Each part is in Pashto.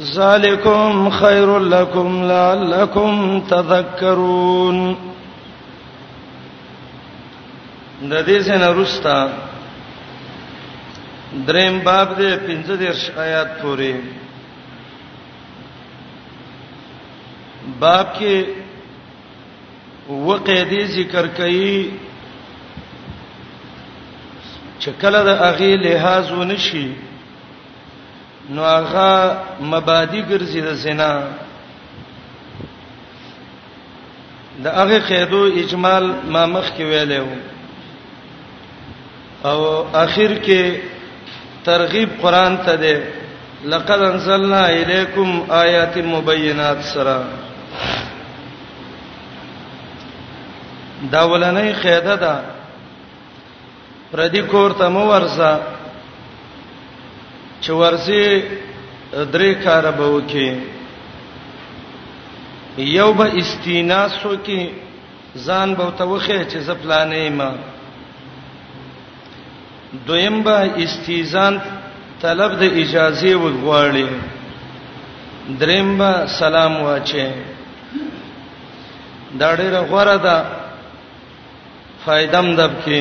ذالکم خیر لکم لعلکم تذکرون د دې څخه رستا دریم باب دې 15 آیات پورې باب کې وقیدې ذکر کړي چې کله د اغه لحاظ ونشي نو هغه مبادی ګرځي د زنا د هغه قیدو اجمال ما مخ کې ویلې وو او اخر کې ترغیب قران ته ده لقد انزلنا الیکم آیات مبینات سرا دا ولنې قاعده ده پردي کور ته مو ورسه چې ورسي درې کار به وکي یو به استیناس وکي ځان به توخه چې زپلانې ما دویم به استیزان طلب د اجازه وغواړي دریم به سلام واچي دا ډیره غوړه ده فائدم دب کې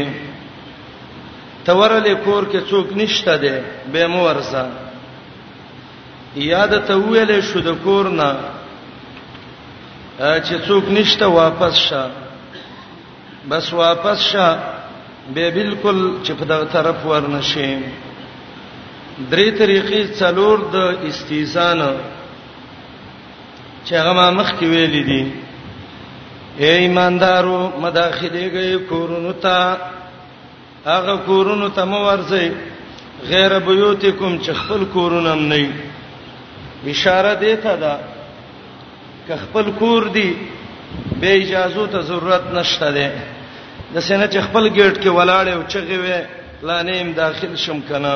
تورلې کور کې څوک نشته دی به مو ورسه یاد ته ویلې شو د کور نه چې څوک نشته واپس شه بس واپس شه به بالکل چې په دغه طرف ورنشي درې طریقې څلور د استیزان چې هغه ما مخ کې ویل دي اے ایماندارو مداخله گئی کورونو ته هغه کورونو ته مو ورځي غیر بیوتکم چې خپل کورونه هم نه اشاره دی ته دا که خپل کور دی به اجازه ته ضرورت نشته ده د سینې چې خپل گیټ کې ولاړې او چغې وې پلانې هم داخل شم کنه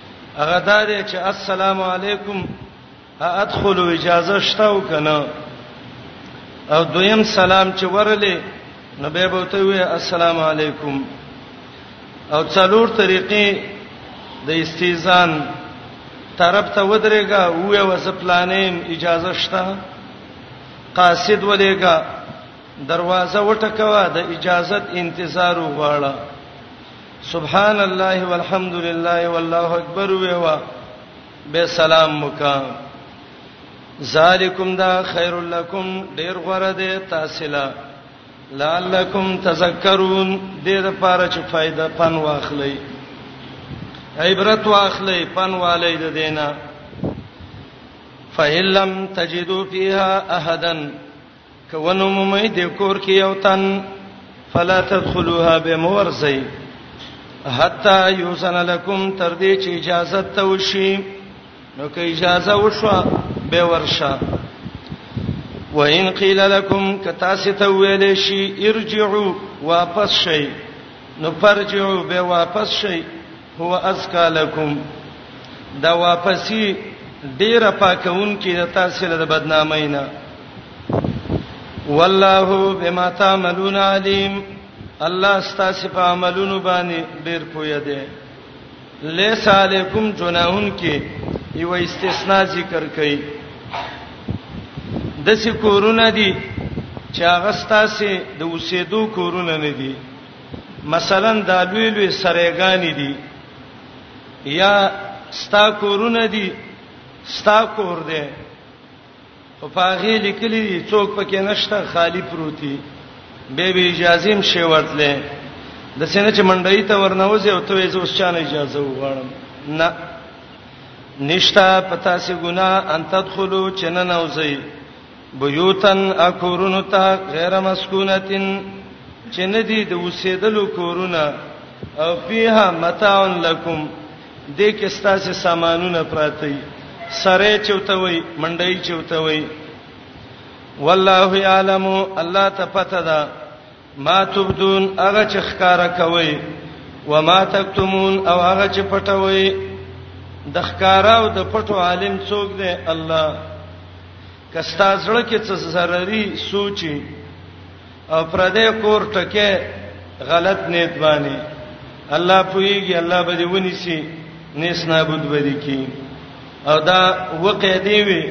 هغه دا دی چې السلام علیکم ادخل اجازه شته او کنه او دویم سلام چې ورلې نو به بوته وي السلام علیکم او څلور طریقې د استیزان طرف ته ودرېګا وې وسپلانین اجازه شته قاصد ولېګا دروازه وټکوا د اجازت انتظار وغواړه سبحان الله والحمد لله والله اکبر ویوا به سلام وکا ذالکم دا خیر لکم ډیر غره دی تاسو لا لعلکم تذکرون دې لپاره چې فائدہ پن واخلئ عبرت واخلئ پن والي د دینه فإِن لَّمْ تَجِدُوا فِيهَا أَحَدًا کونو ممې د کور کې یو تن فلا تدخلوها بمورزي حتا یوسن لکم تر دې چې اجازه ته وشي نو که اجازه وشو به ورشه وان قیل لکم کتا ست ویل شي ارجعوا واپس شي نو پرجعوا به واپس شي هو اسکا لکم دا واپسی ډیره پاکون کې د تاسو له بدنامۍ نه والله بما تعملون علیم الله ستاسو په عملونو باندې ډیر پوهه دی لیس علیکم جناحون کې یو استثناء ذکر کړي د سې کورونه دي چې هغه ستاسو د اوسېدو کورونه نه دي مثلا دا لوی لوی سرېګانی دي یا ستا کورونه دي ستا کور دی او پاغي لیکلي دي څوک پکې نشته خالی پروتي به به اجازه هم شی ورتلې د سینې چې منډای ته ورنوځي او ته یې اوس چانه اجازه وغواړم نه نشتا پتا سي ګنا ان تدخلوا چنن اوځي بیوتن اکورونو ته غیر مسکونتن چې ندی د وسیدلو کورونه او فیها متاع لکم د کې ستاسو سامانونه پراته دي سره چوته وي منډي چوته وي والله یعلم الله ته پته ده ما تبدون هغه چې ښکارا کوي و ما تکتمون او هغه چې پټوي د ښکارا او د پټو عالم څوک دی الله کستا زړه کې څه ضروري سوچي او پر دې کور ټکه غلط نیت باندې الله پويږي الله به دې ونی سي نیس نابود بدی کی او دا وقې دی وی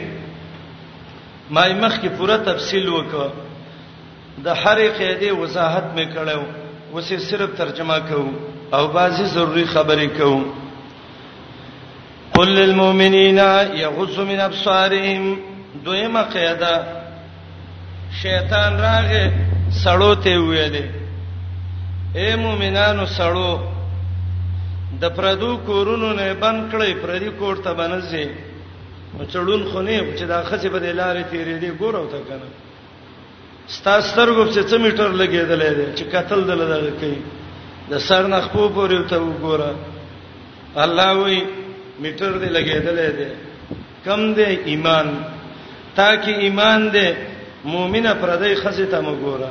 ما مخ کې پوره تفصیل وکړ د هرې قاعدې وضاحت مې کړو اوس یې صرف ترجمه کوو او بعضی ضروری خبرې کوو قل للمؤمنین یغضوا من ابصارهم دویمه قاعده شیطان راغې سړو ته ویلې اے مؤمنانو سړو د پردو کورونو نه بند کړي پردي کور ته بنځي چړون خونه چې دا خسي په لارې تیرې دي ګورو ته کنه ستا سترګو په څه میټر لګیدلې ده چې قتل دل دغه کوي د سر نه خپو پورې ته وګوره الله وی میټر دې لګیدلې ده کم دې ایمان تا کې ایمان دې مؤمنه پردې خزه ته وګوره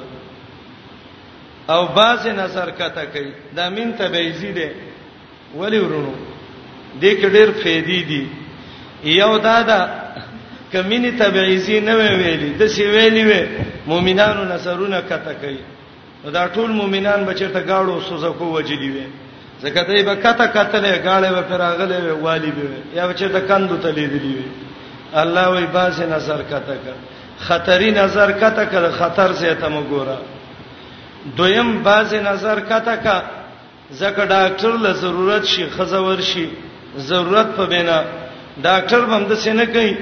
او باز نظر کته کوي دا مين ته بیزی ده ولی ورونو دې کې ډېر فائدې دي یو دا ده کمینی تبعیزی نه ویلي د سی ویلي وي مؤمنانو نصرونه کته کوي دا ټول مؤمنان بچته گاړو سوزکو وجلی وي ځکه دې به کته کتلې گاړې به پراغلې وي والی به یا بچته کندو تلې دي وي الله وی باز نظر کته کړ خطرې نظر کته کړ خطر زه ته مګورا دویم باز نظر کته کړ ځکه ډاکټر له ضرورت شي خزه ورشي ضرورت په بنا ډاکټر بم د سینه کوي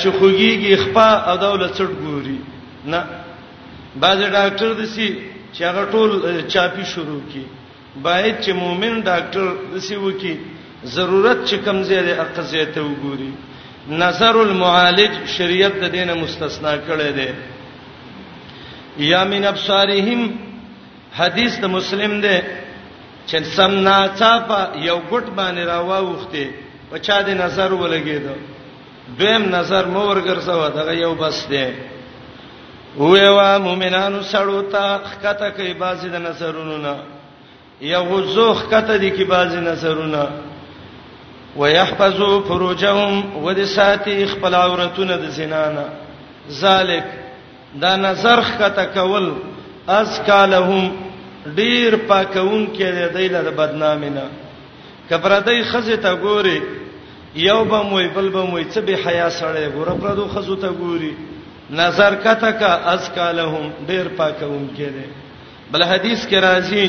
چې خوګيږي خپا او دا لڅټ ګوري نه بعض ډاکټر د سي چې هغه ټول چاپی شروع کی باید چې مؤمن ډاکټر د سي وکی ضرورت چې کم زیاده اقضیه ته وګوري نظر المعالج شریعت د دینه مستثنا کړی دی یا من ابصارهم حدیث د مسلم دی چې سم نا چاپه یو ګټ باندې راووخته په چا دې نظر ولګید دویم نظر مو ورګرځوا دغه یو بس دی وې وا مؤمنانو سړو ته خکته کوي بازي د نظرونو نه یو غزو خکته دي کې بازي نظرونه ويحفظوا فروجهم ودساتي خپل عورتونه د زنانه ذالک دا نظر خطا کول ازکا لهم ډیر پاکون کې دی دایله د بدنامي نه کبر دای خزه ته ګوري یو به موي بل به موي څه به حیا سره ګوره پر دو خزو ته ګوري نظر کته کا ازکا لهم ډیر پاکون کې دی بل حدیث کې راځي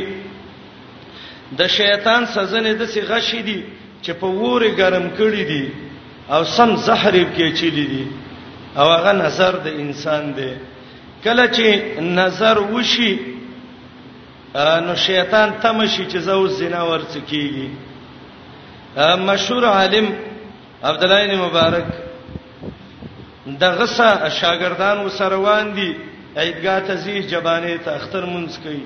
د شیطان سزنه د سی غشي دي چې په وره ګرم کړی دي او سم زهر کې چيلي دي او هغه نظر د انسان دی کله چې نظر وشي نو شیطان تمشي چې زو زنا ورڅ کیږي مشهور عالم عبد الله بن مبارک دغه شاګردان وسروان دي عیدګاه ته زی جبانه ته اختر منځ کوي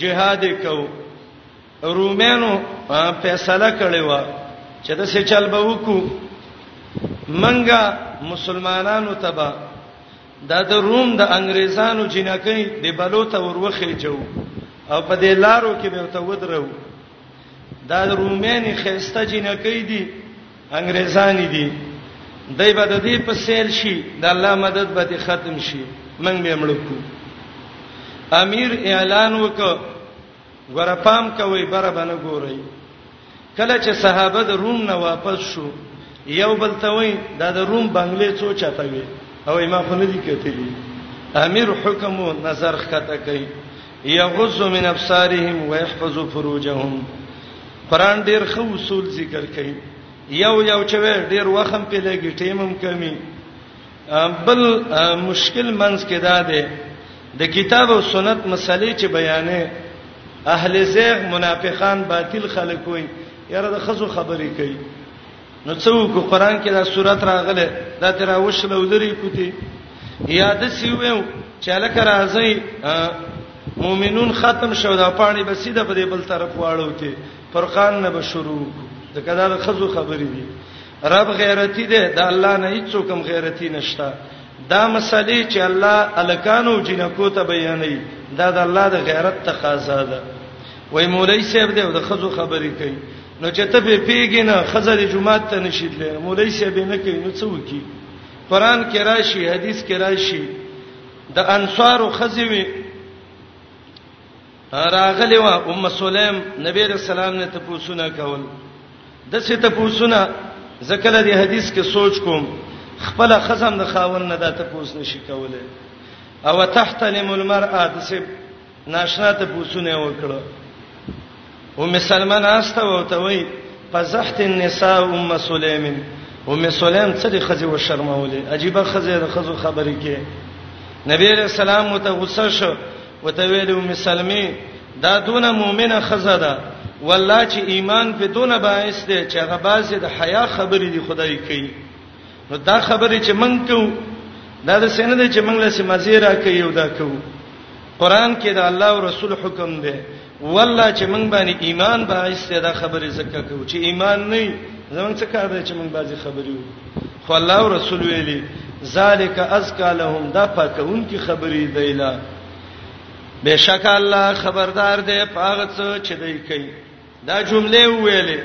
جهاد کو رومانو فیصله کړې و چې د څه چل به وکړو منګه مسلمانانو تبا دا د روم د انګريزانو جنکې د بلوته وروخې جو او په دې لارو کې به ته ودرو دا رومېنی خسته جنکې دي انګريزانی دي دای به د دې په سیل شي د الله مدد به ختم شي من به مړ کو امیر اعلان وکړ ورپام کوي بر باندې ګوري کله چې صحابه د روم نه واپس شو یو بل ته وای دا د روم بنگلې څو چاته وي او ما خو نه دي کتلی امیر حکم او نظر خطا کوي یغض من ابصارهم ويحفظ فروجهم قران ډیر خو اصول ذکر کړي یو یو چې ډیر وخم په لګی ټیمم کمی بل مشکل منځ کې دا دی د کتاب او سنت مسلې چې بیانې اهل زیغ منافقان باطل خلک وي یاره د خزو خبرې کوي نو څوک قرآن کې دا سورته راغله دا تر وشل ودري کوتي یاد سی ویو چې لکه راځي مؤمنون ختم شو دا پانی بسیده په دې بل طرف واړو ته فرقان نه به شروع د کدا د خزو خبرې دي رب غیرتی دی د الله نه هیڅ کوم غیرتی نشتا دا مسلې چې الله الکانو جنکو ته بیانې دا د الله د غیرت تقاضا ده وای مولای صاحب دی د خزو خبرې کوي نو چې ته په پیګې نه خزر جمعات ته نشیدل مولای سی به نه کوي نو څه وکی قران کې راشي حدیث کې راشي د انصارو خزوی راغلی و ام سلیم نبی رسول الله نه تپوسونه کول د څه تپوسونه زکل دی حدیث کې سوچ کوم خپل خزم د خاون نه د تپوس نشي کوله او تحتلم المرأه د څه ناشنا ته پوښتنه وکړه او مسلمان استه او ته وای فزحت النساء ام سلیم ام سلیم څه دي خزي و شرمولې عجیب خزي د خزو خبرې کې نبی رسول الله مت غصه شو وته ویل ام سلمی دا دونه مؤمنه خزه ده والله چې ایمان په دونه باعث دی چې هغه باسي د حیا خبرې دی خدای کوي نو دا خبرې چې مونږ کوو دا د سینې د چې مونږ له سیمازې راکې یو دا کوو قران کې دا الله او رسول حکم دی والله چې مونږ باندې ایمان به ایسته دا خبرې زکه کوو چې ایمان نه زمونږ څه کار دی چې مونږ بازي خبرې وو خو الله او رسول ویلي ذالک ازکا لهم دا پاکون کی خبرې دی لا بشک الله خبردار دی پاغه څه چې دی کوي دا جمله ویلې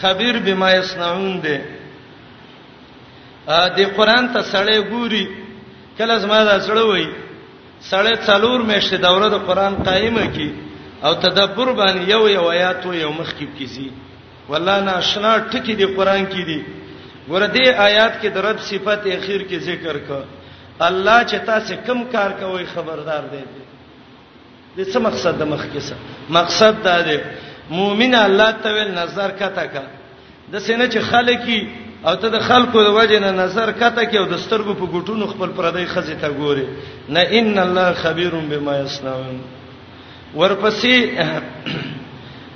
خبير بما يصنعون دې ا دې قران ته سړې ګوري کله زما دا سړې وای سړې څلور مېشته دوره د قران قائمه کی او تدبر باندې یو یو آیات یو مخ کې کیږي والله ناشنا ټکی دی قران کې دی ګوره دې آیات کې د رب صفت اخیر کې ذکر کړه الله چې تاسو کم کار کوئ خبردار دی د څه مقصد د مخ کې څه مقصد دا دی مؤمن الله ته ول نظر کته کا د سینې چې خلکی او ته د خلکو د وجه نه نظر کته کې او د سترګو په ګټونو خپل پردی خزه ته ګوري نه ان الله خبير بما يصنعون ورپسې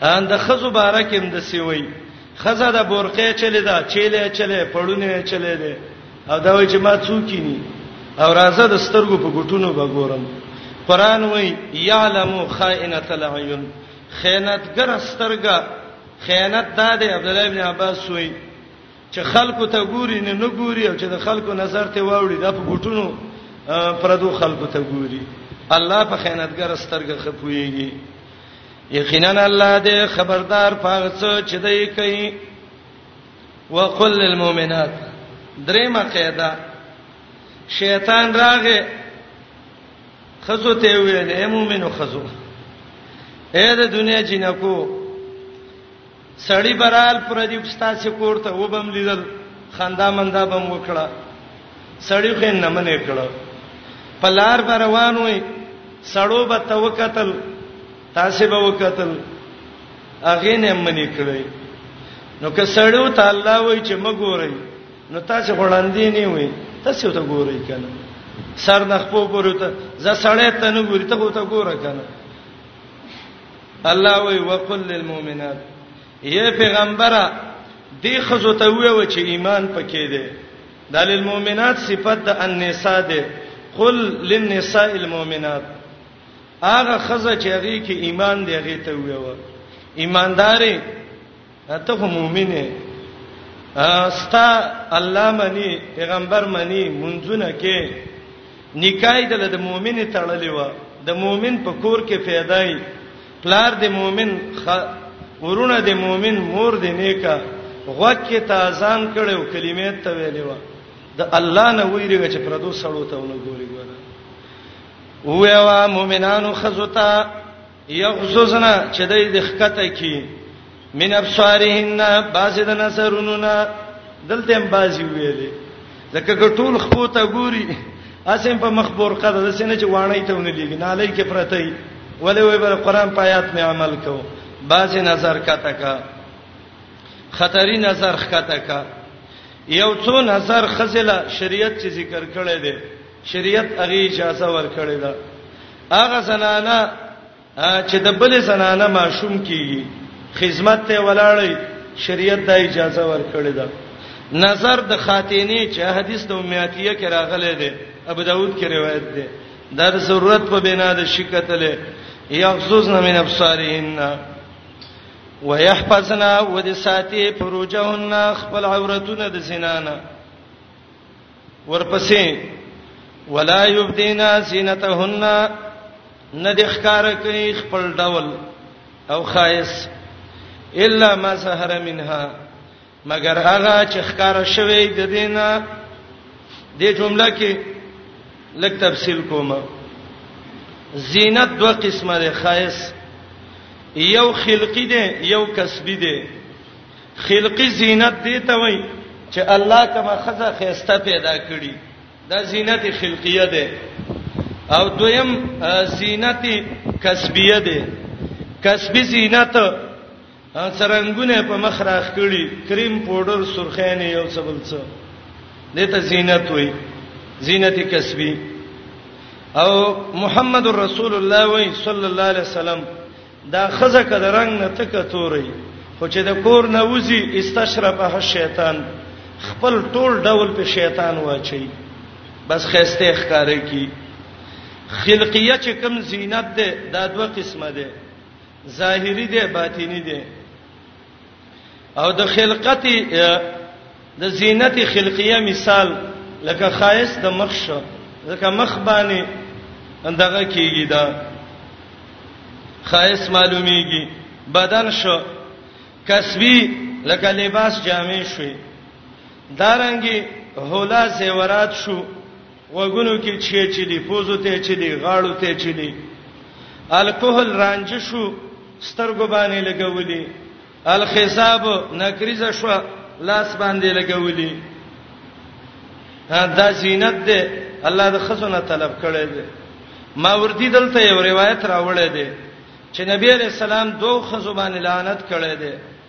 ان د خزو بارکه هم د سیوي خزه د بورقه چلی دا چیلې چلې پړونه چلې ده او دا وای چې ما څوکینی او راځه د سترګو په ګټونو به ګورم قران وای یعلم خائنه العیون خیانتګر سترګه خیانت دا دی عبد الله ابن عباس وای چې خلکو ته ګوري نه نه ګوري او چې د خلکو نظر ته واوړي دا په ګټونو پردو خلکو ته ګوري الله په خیانتګر سترګه خپويږي یقینا الله دې خبردار پاغڅ چې دای کوي وقل للمؤمنات درېمه قاعده شیطان راغې خزو ته ویل اے مؤمنو خزو اے د دنیا جنکو سړی برال پر دې پستا سي کوړته وبم لیدل خندا مندا بم وکړه سړی خو نه منې کړه پلار بروانوي سړو به توکتل تاسو به وکتل اغه نه منی کړی نو که سړیو ته الله وای چې مګورئ نو تاسو وړاندې نه وي تاسو ته ګورئ کنه سر نه خپو پورې ته ز سړی ته نه ګوري ته ته ګوره کنه الله وی وقل للمؤمنات یا پیغمبره دی خزو ته وی و چې ایمان پکې دی د للمؤمنات صفت د النساء دی قل للنساء المؤمنات هغه خزه چې هغه کې ایمان دی هغه ته ویو ایماندارې ته خو مؤمنه استا الله منی پیغمبر منی منځونه کې نکای دل د مؤمن تړلې و د مؤمن په کور کې فایدای پلار د مؤمن خ... ورونه د مؤمن مور د نیکا غوکه ته اذان کړو کلمې ته ویلې و د الله نه ویریږي چې پردو سړو ته ونه ګوري ګوره ویوا مؤمنانو خزوتا یغزوزنا چې دای د خکته کی من ابصارهن بازی د نظرونو نه دلته هم بازی ویلې ځکه ټول خپو ته ګوري اسیم په مخبور قد د سینې چې وانه ته ونه لګي نه لای کې پرته وي ولې وې بر قران په آیات می عمل کو بازی نظر کته کا خطرې نظر خکته کا یو څو نظر خزله شریعت چې ذکر کړی دی شریعت هغه اجازه ورکړې ده هغه زنانه چې د بل زنانه ماشوم کیږي خدمت ته ولاړی شریعت دا اجازه ورکړې ده نظر د خاتینه چې حدیث د امیاتیه کې راغلی دی ابو داود کې روایت ده دا د ضرورت په بنا د شکتله یغزوزن من ابصارهن ويحفظنا ودساتي فروجهن خپل عورتونه د زنانه ورپسې ولا یبدینا زینتهن نه د ښکار کوي خپل ډول او خایس الا ما سحر منها مگر هغه چې ښکار شوی د دینه د جمله کې لک تفصیل کوم زینت دوه قسمه ده خایس یو خلقی ده یو کسبی ده خلقی زینت دی ته وای چې الله کما خزه خيسته پیدا کړي دا زینت خلقیه ده او دویم زینت کسبیه ده کسبی زینت سرنګونه په مخ راخ کړي کریم پودر سرخانه یو څه بل څه دته زینت وای زینت کسبی او محمد رسول الله وای صلی الله علیه وسلم دا خزه کده رنگ نه تک توري خو چې د کور نه وځي استشربه شیطان خپل ټول ډول په شیطان واچي بس خسته ښکارې کی خلقیه چې کم زینت ده دا دوه قسمه ده ظاهری ده باطینی ده او د خلقت د زینت خلقیه مثال لکه خایس د مخ شو لکه مخ باندې اندغه کیږي دا خایس معلومیږي بدن شو کسبی لکه لباس جامې شوي دارنګي هولا زیورات شو وګونو کې چې چې دی پوزو ته چې دی غاړو ته چې دی الکحل رانج شو سترګو باندې لګولې الخصاب نکریزه شو لاس باندې لګولې دا زینت ده الله د خزونه طلب کړي ده ما وردی دلته یو روایت راوړی دی چې نبی علیہ السلام دوه خزبان لعنت کړي دي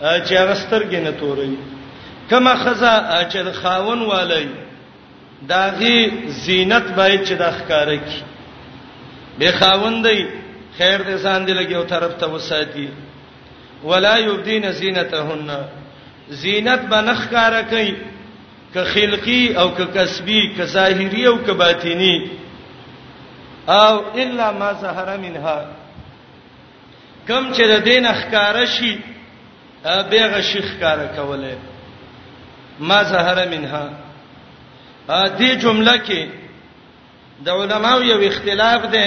چې هغه سترګې نه توري کما خزا چې د خاون والي داغي زینت باید چې د ښکارا کی به خاون دی خیر دې ځان دې لګي او طرف ته وساتي ولا یبدین زینتهن زینت بنخ کارا کوي که خلقی او که کسبی که ظاهری او که باطینی او الا ما ظهر منها کم چې د دین ښکارا شي بیغه شي ښکارا کوله ما زهره منها ا دې جمله کې د علماو یو اختلاف دی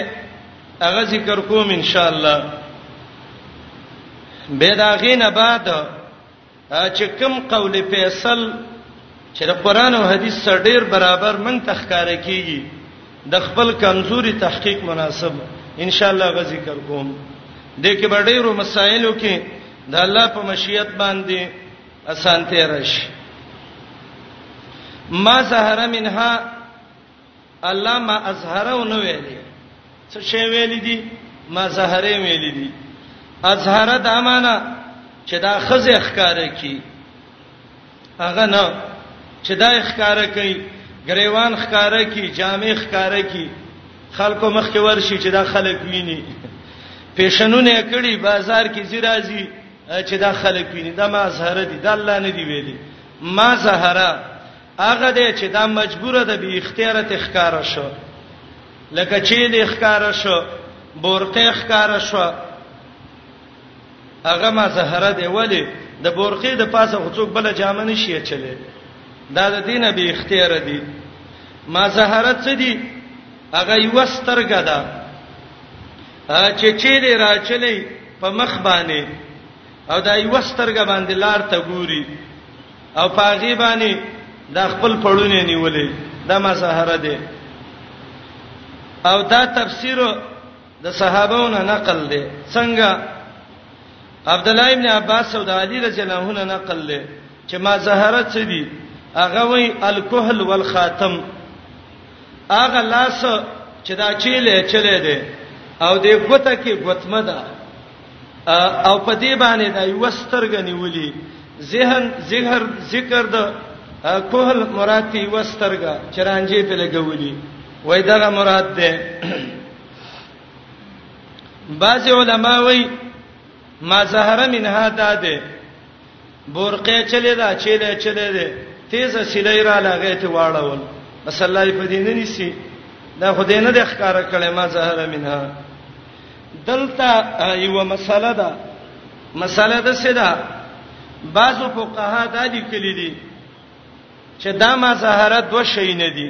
هغه ذکر کوم ان شاء الله به دا غینه بعد چې کوم قول فیصل چې د قران او حدیث سره ډیر برابر مونږ تخکار کیږي د خپل کمزوري تحقیق مناسب ان شاء الله غ ذکر کوم د کې ډیرو مسایلو کې د الله په مشیت باندې اسانته راشي ما زهره منها الله ما ازهره و نه ویلې څه شی ویلې دي ما زهره ویلې دي ازهره د امانه چې دا خزه ښکارا کی هغه نه چې دا ښکارا کوي غریوان ښکارا کی جامع ښکارا کی خلکو مخ کې ورشي چې دا خلک ویني پیشنونه کړي بازار کې زیرازي چې دا خلک ویني دا ما زهره دي دا الله نه دی ویلي ما زهره هغه دی چې دا مجبوره ده به اختیار ته ښکارا شو لکه چې د ښکارا شو بورقه ښکارا شو هغه ما زهره دی ولی د بورقه د پاسه غڅوک بل جامه نشي چلے دا د دینه به اختیار دی ما زهره څه دی هغه یو سترګه ده چې چې دی راچلې په مخ باندې او دا یو سترګه باندې لار ته ګوري او پاغي باندې د خپل پړونه نیولې د ما سهره ده او دا تفسیر د صحابهونو نقل ده څنګه عبد الله ابن عباس او د علي رضی الله عنه نقل ده چې ما زهره څه دي هغه وی الکحل والخاتم هغه لاس چې دا چیلې چلے ده او دې ګوته کې ګوتمه ده او په دې باندې دا یو سترګ نیولې ذهن ذکر ذکر د کوهل مراد دی یو سترګ چرانجې په لګولې وای دا مراد ده بعض علما وای ما زهره من هدا ده بورقه چلے دا چلے چلے دے تیز سیلې را لګې ته واړول بس الله یې په دې نه نسی دا خدای نه د ښکارا کړي ما زهره منها دلته یو مسله ده مسله ده سدا بعضو فقها دا لیکلي دي چې دا ما زهره دوه شي نه دي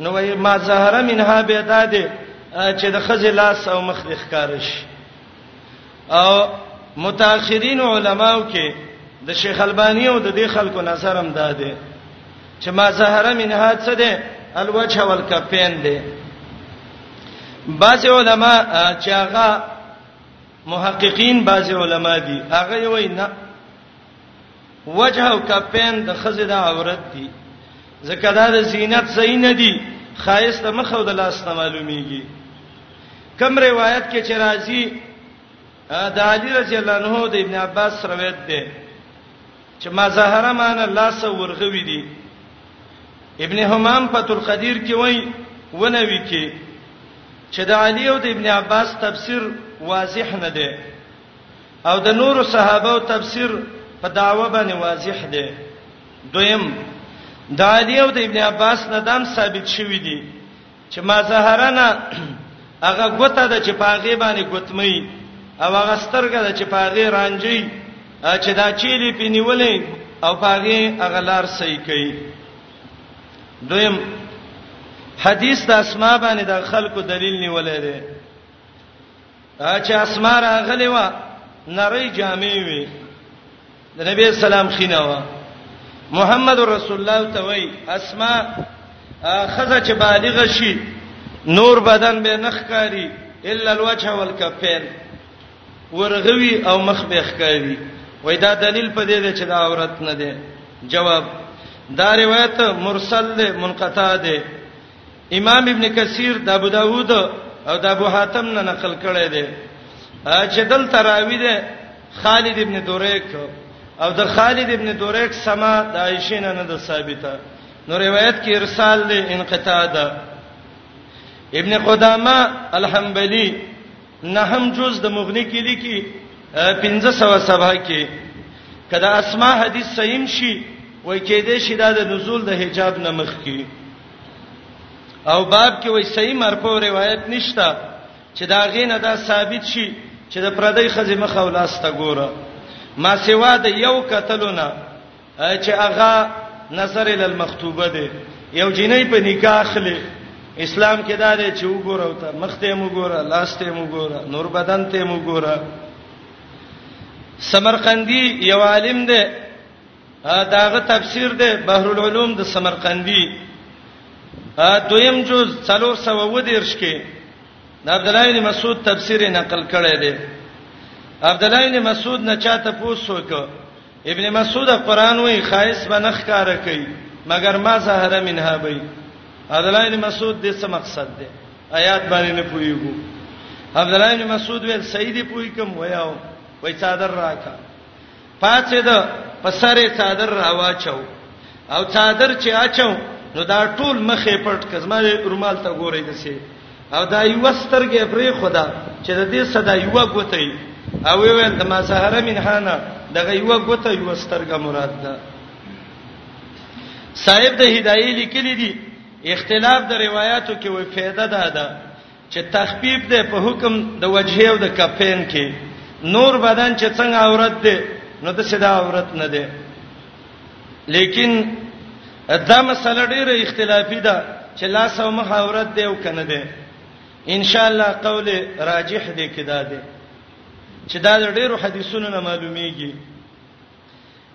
نو وای ما زهره منها بيداد چې د خزې لاس او مخ د ښکارش او متأخرین علماو کې د شیخ البانی او د دې خلکو نظر هم دا دی چې ما زهره منها څه ده الوجه والکفین ده بعض علما چې هغه محققین بعض علما دي هغه وایي نه وجه او کپین د خزې د عورت دي ځکه دا د زینت ځای نه دي خایست مخ او د لاس نه معلومیږي کم روایت کې چې راځي د علی رضی الله عنه د ابن عباس روایت ده چې ما زهره مان الله سو ورغوي دي ابن حمام فتح القدیر کې وایي ونوي کې چې د علی او د ابن عباس تفسیر واضح نه ده او د نور صحابه او تفسیر په داوا باندې واضح دی دویم د علی او د ابن عباس نه دام ثابت شوی دی چې ما زهرنا هغه ګوته د چې پاغه باندې ګوتمي او هغه سترګه د چې پاغه رانجي چې دا چيلي پینیولې او پاغه هغه لار صحیح کړي دویم حدیث د اسماء باندې د خلکو دلیل نیولې ده چې اسمار غلې و نری جامې وي د نبی سلام خینه و محمد رسول الله ته وای اسما خزه چې بالغ شي نور بدن به نخ کاری الا الوجه والكفين ورغوي او مخ به ښکاری وای دا دلیل په دې دی چې دا عورت نه دی جواب دا روایت مرسل دی منقطع دی امام ابن کثیر د ابو داوود او د ابو حاتم نه نقل کړی دی چې دل تراوی دی خالد ابن دوریک او د خالد ابن دوریک سما د عائشې نه نه ثابته نو روایت کې ارسال دی انقطاع ده ابن قدامه الحنبلی نه هم جز د مغنی کې لیکي 1500 صفحه کې کله اسماء حدیث صحیح شي وای کې دې شیدا د نزول د حجاب نه مخ کې او باب کې وایي صحیح مرفوع روایت نشته چې دا غینه دا ثابت شي چې د پردی خزې مخه ولاسته ګوره ما سوا د یو قتلونه چې هغه نظر ال المخطوبه ده یو جنې په نکاح اخلي اسلام کې دا دی چې وګوره او ته مخ ته مو ګوره لاس ته مو ګوره نور بدن ته مو ګوره سمرقندی یو عالم دی داغه تفسیر ده بحر العلوم د سمرقندی دویم جز 410 کې د عبد الله بن مسعود تفسیر نقل کړی دی عبد الله بن مسعود نه چاته پوښتنه وکړه ابن مسعود قران وی خایس بنخ کار کوي مگر ما زهر منها بی عبد الله بن مسعود دې څه مقصد دی آیات باندې نه پویګو عبد الله بن مسعود ویل سیدی پوی کوم ویاو وای صادر راکا پاڅېد په سر یې څادر راواچو او څادر چې اچو نو دا ټول مخې پټ کزما رومال ته ګورې دسي او دا یو سترګې پرې خدا چې د دې صدا یو غوتې او ویل د ما سهره منهانه دغه یو غوته یو سترګه مراد ده صاحب د هدايه لیکلي دي اختلاف د روایتو کې وې فائدہ ده ده چې تخفیف دی په حکم د وجهه او د کفین کې نور بدن چې څنګه عورت دی نو د سدا عورت نه دی لیکن دا مسله ډیره اختلافي ده چې لاس او مخ عورت دی او کنه دی ان شاء الله قول راجح دی کدا دی چې دا ډیرو حدیثونو نه معلومیږي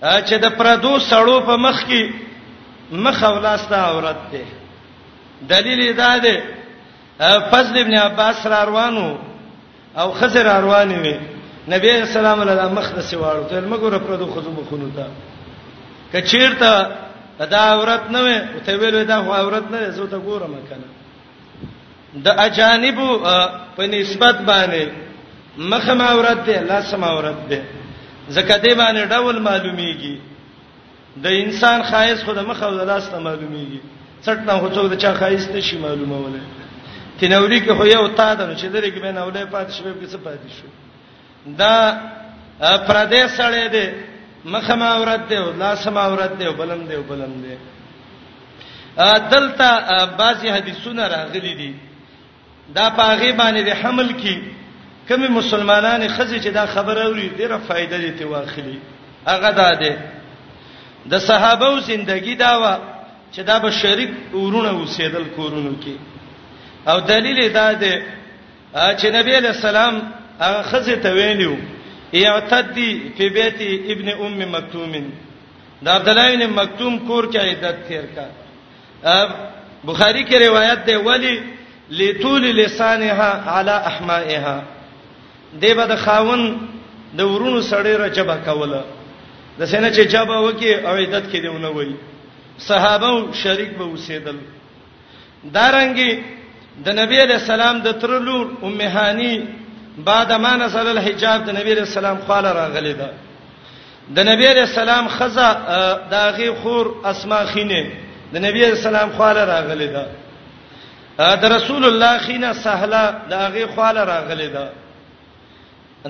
چې د پردو سړو په مخ کې مخ اولاسته عورت ده دلیل دا ده فضل ابن عباس را روانو او خزر را روانې وي نبی اسلام الله مخ د سیوالو ته مګور پردو خزو مخونو ته کچیرته دا عورت نه وي او ته ویل دا عورت نه زه ته ګورم کنه د اجانب په نسبت باندې مخه ما ورته ده لا سما ورته ده زکه دې باندې ډول معلومیږي د انسان خایس خو د مخه او د لاس ته معلومیږي څټ نه هوڅو د چا خایس ته شي معلومه وله تنوري کې خو یو تا ده چې درې کې بنه ولې پات شوی کې څه پات شوی دا پردې سړې دې مخه ما ورت دې او لاس ما ورت دې او بلم دې او بلم دې دلته بعضی حدیثونه راغلي دي دا پاغه باندې د حمل کی کمی مسلمانان خزه چې دا خبره اوري ډیره فائدہ دي ته واخلي هغه دا ده د صحابه او زندگی دا وا چې دا به شریک ورونه وسیدل کورونو کې او دلیل دا ده چې نبی له سلام هغه خزه ته ویلو یعتدی فی بیت ابن ام مکتوم د عبد الله ابن مکتوم کور کې عیدت تیر کا بخاری کې روایت ده ولی لتول لسانها علی احمائها دیبه د خاون د ورونو سړی را جبا کوله د سینې چې جبا وکي او عیدت کې دیونه وای صحابه شریک به وسیدل دارنګي د نبی علی السلام د تر لور ام هانی بعد ما نزل الحجاب د نبی علی السلام خاله راغلی ده د نبی علی السلام خزه داغي خور اسماء خینه د نبی علی السلام خاله راغلی ده د رسول الله خینه سهله داغي خاله راغلی ده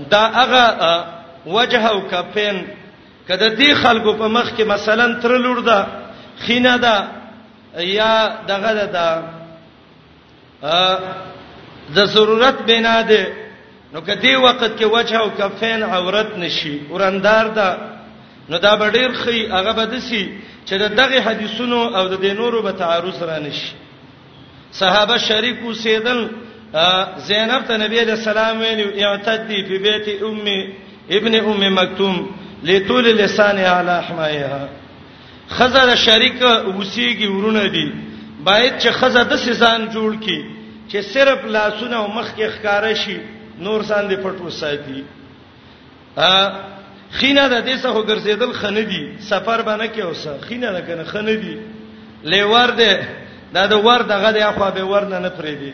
دا هغه وجه او کفن کده دی خلکو په مخ کې مثلا تر لور ده خینه ده یا دغه دا د ضرورت بنا ده نو کدی وخت کې وجه او کفین عورت نشي ورندار ده نو دا به ډیر خي هغه به دسی چې دغه حدیثونو او د نورو به تعارض را نشي صحابه شریکو سیدل زینب ته نبی علیہ السلام ویلو اعتدی فی بیت امي ابن ام مکتوم لتول لسان علی حمایها خزه د شریک وسیږي ورونه دي باید چې خزه د سزان جوړ کی چې صرف لاسونه او مخ کې ښکارا شي نور ځان دې پټ وساتي ا خینه د دې څخه ګرځیدل خنه دي سفر باندې کې اوسه خینه نه کنه خنه دي لیوار دې دا د ور دغه د اخوا به ورنه نه پرې دي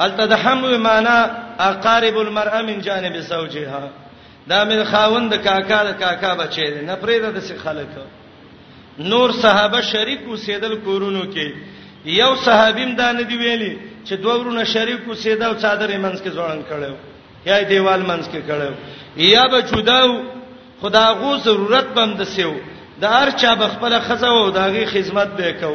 الته د حمو معنا اقارب المرأه من جانب زوجها دا مې خاوند کاکا د کاکا بچی دی نه پرېره د څه خلک نور صحابه شریک وسیدل کورونو کې یو صحابیم دا نه دی ویلي چې دوه ورونه شریک وسیدل صادره منځ کې ځوړن کړو یا دیوال منځ کې کړو یا به جداو خدا غو ضرورت بم د سیو د هر چا بخپل خزه او داغي خدمت به کو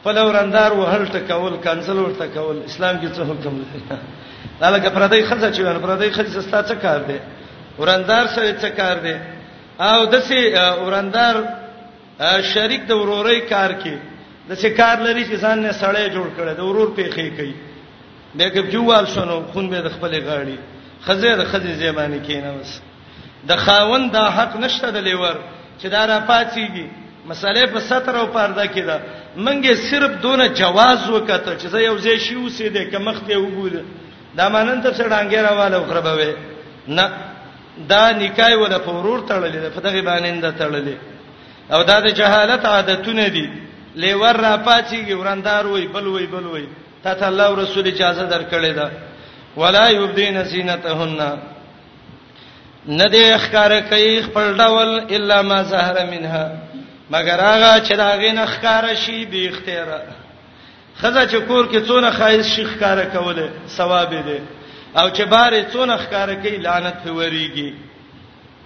خپل ورندار وهل ټکول کانسل ورته کول اسلام کې څه حکم دی دا لکه پردی خزه چې ور پردی خزه ستا څه کار دی ورندار سره څه کار دی او دسه ورندار شریک د ورورۍ کار کې دسه کار لري چې ځان نه سړی جوړ کړي د ورور په خې کوي بیګب جوال شنو خون به د خپل غاړي خزه د خزه زمانه کې نه وس د خاوند دا حق نشته د لیور چې دا را پاتېږي مسالې په ستر او پرده کې ده منګه صرف دونه جواز وکړه چې زه یو ځای شي اوسې دې کمخته وګوره دا مانن ته څړانګې راواله وخربوي نه دا نکای ولا پورور تړلې ده په دغه باندې ده تړلې او دا د جهالت عادتونه دي لیور را پاتېږي وراندار وای بل وای بل وای ته الله رسول اجازه درکړې ده ولا یبدین زینتهن نه دی ښکار کوي خپل ډول الا ما ظهر منها مگر هغه چې دا غینه ښکار شي به اختیار خزه چې کور کې څونه خایس شي ښکار کوله ثواب دی او چې بارې څونه ښکار کوي لعنت وریږي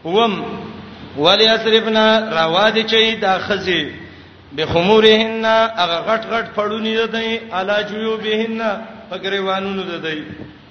وم ولی اسرفنا راواد چي دا خزي بخمورهن هغه غټ غټ پړونی ده دی علاجو بهن پګریوانونو ده دی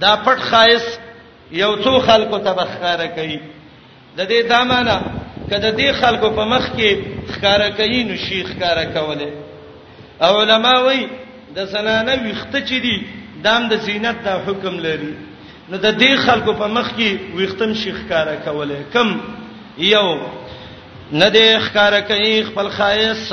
دا پټ خایس یو څو خلکو ته بخاره کوي د دې دمانه کده دې خلکو په مخ کې خکاره کوي نو شیخ خکاره کوله علماء وی د زنانه ویخته چي دي دام د زینت دا حکم لري نو د دې خلکو په مخ کې ویختم شیخ خکاره کوله کم یو نه دې خکاره کوي خپل خایس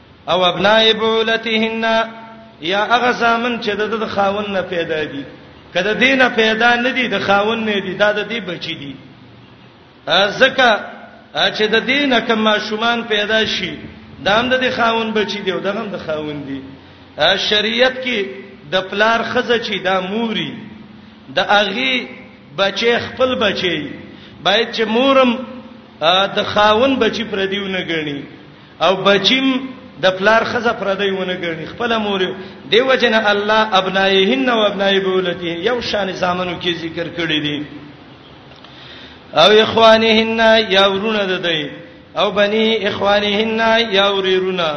او ابناء بعولتهن یا هغه زامن چې د خاون نه پیدا دي کله دینه پیدا نه دي د خاون نه دي دا د دې بچی دي ځکه چې د دینه کما شومان پیدا شي دا هم د خاون بچی دی او دا هم د خاون دی شریعت کې د پلار خزه چې دا موري د اغي بچي خپل بچي باید چې مورم د خاون بچی پردیو نه غني او بچیم د پلار خزه پردی ونه ګڼي خپل مور دی وجنه الله ابنایهن او ابنای بولته یو شان زامنو کې ذکر کړی دي او اخوانهن یا ورونه ده دی او بنی اخوانهن یا ورونه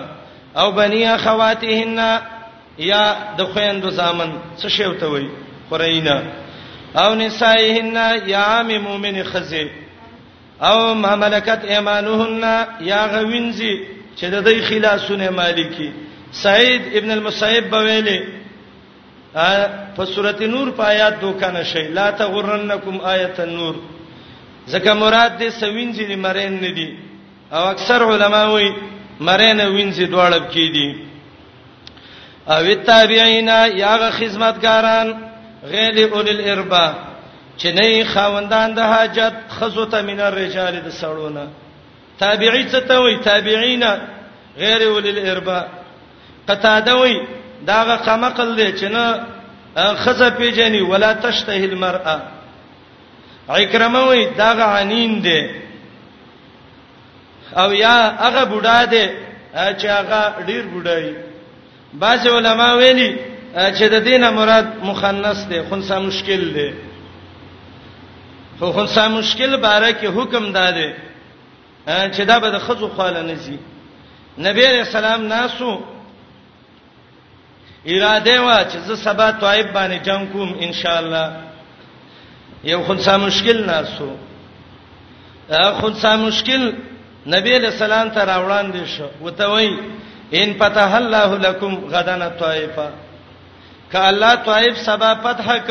او بنی اخواتهن یا د خويندو زامن څه شی وته وي قرینا او نسایهن یا عام مؤمن خزه او ما ملکت ایمانهن یا غوینځي چې د دې خلاصونه مالکی سعید ابن المسیب بویلې په سورته نور په آیات دوکانه شي لا تغرنکم آیت النور ځکه مراد دې سوینځي دې مرین نه دي او اکثر علما وایي مرین وینځي دواړب کې دي او التابعین یاغه خدمتګاران غیر اول الاربا چې نه خاوندان د حاجت خزوت من الرجال د سړونه تابعی څه ته وای تابعین غیر اول الاربا قتاده وای داغه قمقل دی چې نه خزه پیجنی ولا تشته المرأه عکرمه وای داغه عنین دی او یا هغه بوډا دی چې هغه ډیر بوډای بعض علما ویلي چې د دینه مراد مخنث دی خنثا مشکل دی خو خنثا مشکل باره کې حکم داده چې دا به د خزو خاله نزي نبی رسول الله ناسو اراده وا چې زه سبا طائب باندې جنگ کوم ان شاء الله یو خود سا مشکل ناسو خود سا مشکل نبی له سلام ته راوړان دي شو وته وای ان فتح الله لكم غدن طائفه ک الله طائف سبا فتح ک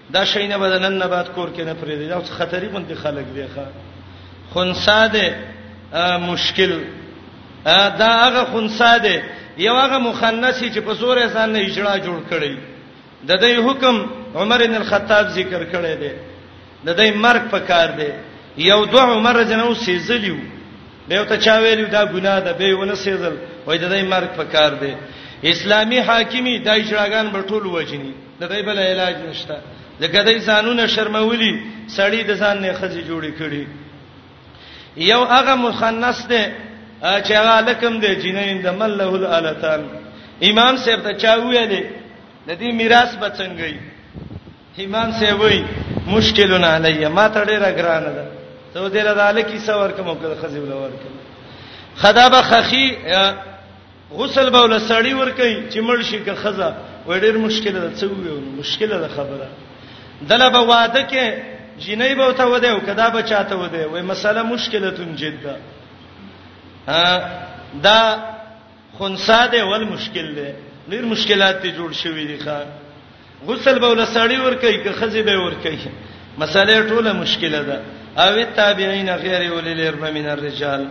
دا شینه بدنن نه بعد کور کې نه پرې دی دا خطرې باندې خلک دی ښا خنسا ده مشکل دا هغه خنسا ده یو هغه مخنث چې په زور ځان نه اجرا جوړ کړي د دې حکم عمر بن الخطاب ذکر کړی دی د دې مرګ په کار دی یو دوه عمر جنو سیزلیو به ته چا ویلو دا ګناه ده به ونه سیزل وای د دې مرګ په کار دی اسلامی حاکمی دای شړاګان بټول وجنی د دې بل علاج نشته د کدی ځانونه شرمولي سړی د ځان نه خزي جوړی کړي یو هغه مخنث دی چې هغه لکم دی جنین د مله الالتان امام صاحب ته چا ویلې د دې میراث بچنګي امام صاحب وی مشکلونه علیه ما ته ډیره ګرانه ده ته دې له دالکی څور کوم کړه خزي ولور کړه خدابه خخي غسل به ول سړی ور کوي چې مړ شي که خزه وای ډیر مشکل ده څه ویو مشکل ده خبره دله به واده کې جنې به ته وده او کدا به چاته وده وای مسله مشکلتون جدا دا خنسا ده ول مشکل ده ډیر مشکلات ته جوړ شوې دي ښا غسل به ول سړی ور کوي که خزه به ور کوي مسله ټوله مشکله ده او تابعین غیر اولل اربع من الرجال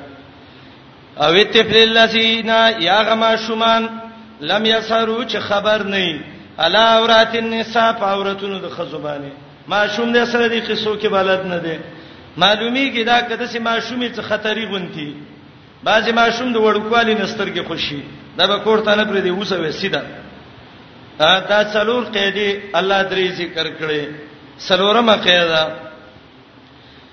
او الطفل الذين یا غما شومان لم يسروا چې خبر نه الا اورات النساء عورتونو د خزبانه ما شوم دې سره دې قصو کې بلد نه دي معلومی کې دا کده سي ما شومې څه خطرې غونتی بعضی ما شوم د وړوکوالي نستر کې خوشي دا به کوړته نه پرې دی اوسه وې سیده دا څلور قیدی الله درې ذکر کړي څلورمه قیدا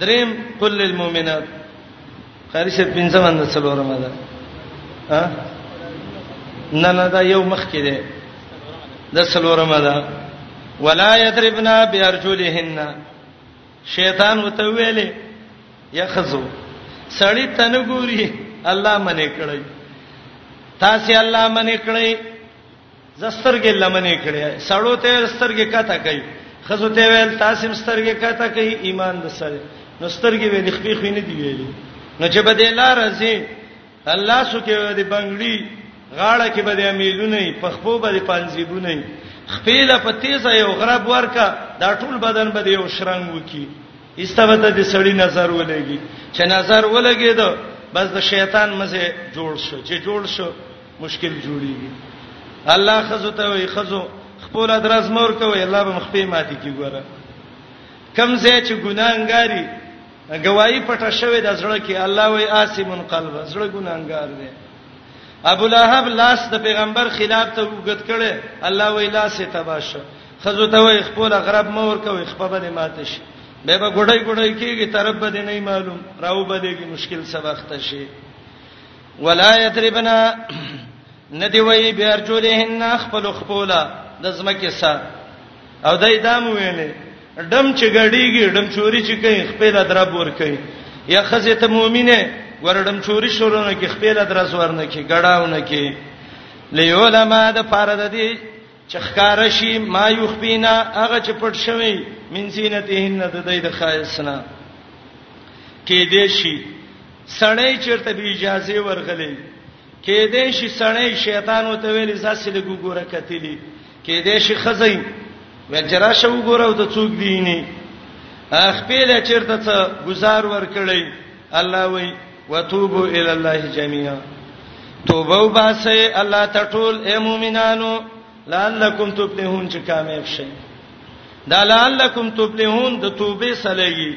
دریم قل للمؤمنات قاری شه پنځمه نه څلورمه ده ها نه نه دا یو مخ کې ده د څلورمه ده ولا یضربنا بارجلهن شیطان وته ویلې یخذو سړی تنه ګوري الله منې کړی تاسو الله منې کړی زسترګې لمنې کړې سړو ته زسترګې کته کوي خزو ته ویل تاسو زسترګې کته کوي ایمان د سره نو زسترګې وې د خپې خو نه دی ویلي نو چې بده لار زی الله سو کې د بنگړي غاړه کې بده امیلونه په خپو بده پنځيبونه خپل په تیزه یو غرب ورکا دا ټول بدن بده یو شرنګ وکي استبته د سړی نظر ولګي چې نظر ولګي دا بس د شیطان مزه جوړ شو چې جوړ شو مشکل جوړیږي الله خزو ته وي خزو خپل درز مور کوي الله به مخپې ماتي کی ګوره کم زه چې ګناګاری گواہی پټه شوې د زړه کې الله وي آسمن قلب زړه ګناګار دی ابو لهب لاس د پیغمبر خلاف ته وګت کړي الله وی لاس تباش خزو ته وی خپل غرب مور کوي خپبه دې ماته شي به به ګړی ګړی کیږي طرف به دې نه معلوم راو به دې مشکل سبخت شي ولا یتربنا ندی وی بیرجولهن خپل خپولا د زمکه سره او دای دام ویلې دم چې غړیږي دم چوری چې کوي خپل درب ور کوي یا خزه ته مؤمنه ورډم چوری شورونه کې خپل درس ورنه کې غړاونه کې لیولما د فارد دی چې ښکار شي ما یخبینا هغه چې پټ شوی من زینتهن د دې د خایسنا کې دې شي سړی چیرته به اجازه ورغلې کې دې شي سړی شیطان وته ویل زاسې له ګوره کتلی کې دې شي خزای وجرا شو ګوره او ته څوک دی نه اخپل چیرته څه گزار ورکړی الله وای وتوبو الی الله جميعا توبه وباسي الله ته ټول اے مؤمنانو لعلکم تفلحون چې کامیاب شئ دا لعلکم تفلحون د توبې سلګي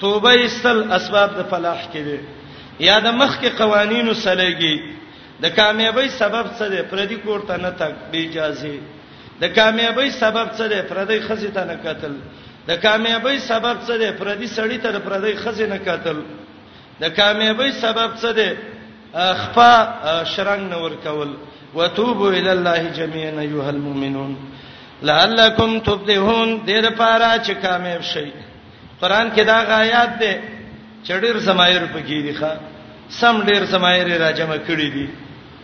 توبه ایستل اسباب د فلاح کې دي یا د مخ کې قوانینو سلګي د کامیابی سبب څه دی پردي کور ته نه تک بی اجازه د کامیابی سبب څه دی پردی خزی ته نه قتل د کامیابی سبب څه دی پردی سړی ته د پردی خزی نه قتل د کامیابی سبب څه دی خپا شرنګ نه ور کول وتوبو ال الله جميعا ايها المؤمنون لعلکم تفلحون دې لپاره چې کامیاب شئ قران کې دا غایات ده چې ډېر زمایر پکې دي ښا سم ډېر زمایر راجمه کړی دي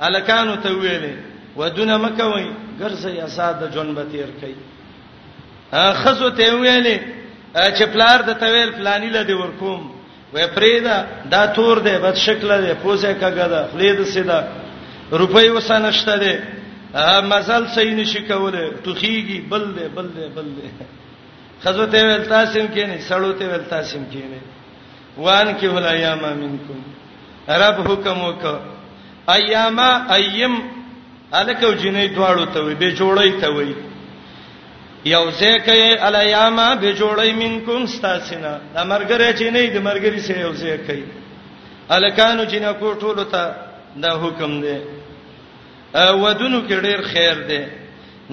الکانو ته ویلې ودونه مکوي ګرځي آزاد د جون به تیر کوي خزو ته ویلې چې پلار د تویل پلاني لدی ورکوم وې پریدا دا تور دی بد شکل دی پوزه کګه ده خلې د سیدا روپۍ وسنشته دی مزل صحیح نشي کوله ټوخیږي بل دی بل دی بل دی خزو ته ویل تاسو کې نه سړو ته ویل تاسو کې نه وان کې هلا یاما منکم رب حکم وک ایاما ایم الکو جنې دواړو ته وي به جوړی ته وي یو ځکه الیاما به جوړی منکم ستاسینا د مرګره چې نه د مرګری سره یو ځکه الکانو جنہ کو ټولو ته دا حکم دی ودونو کې ډیر خیر دی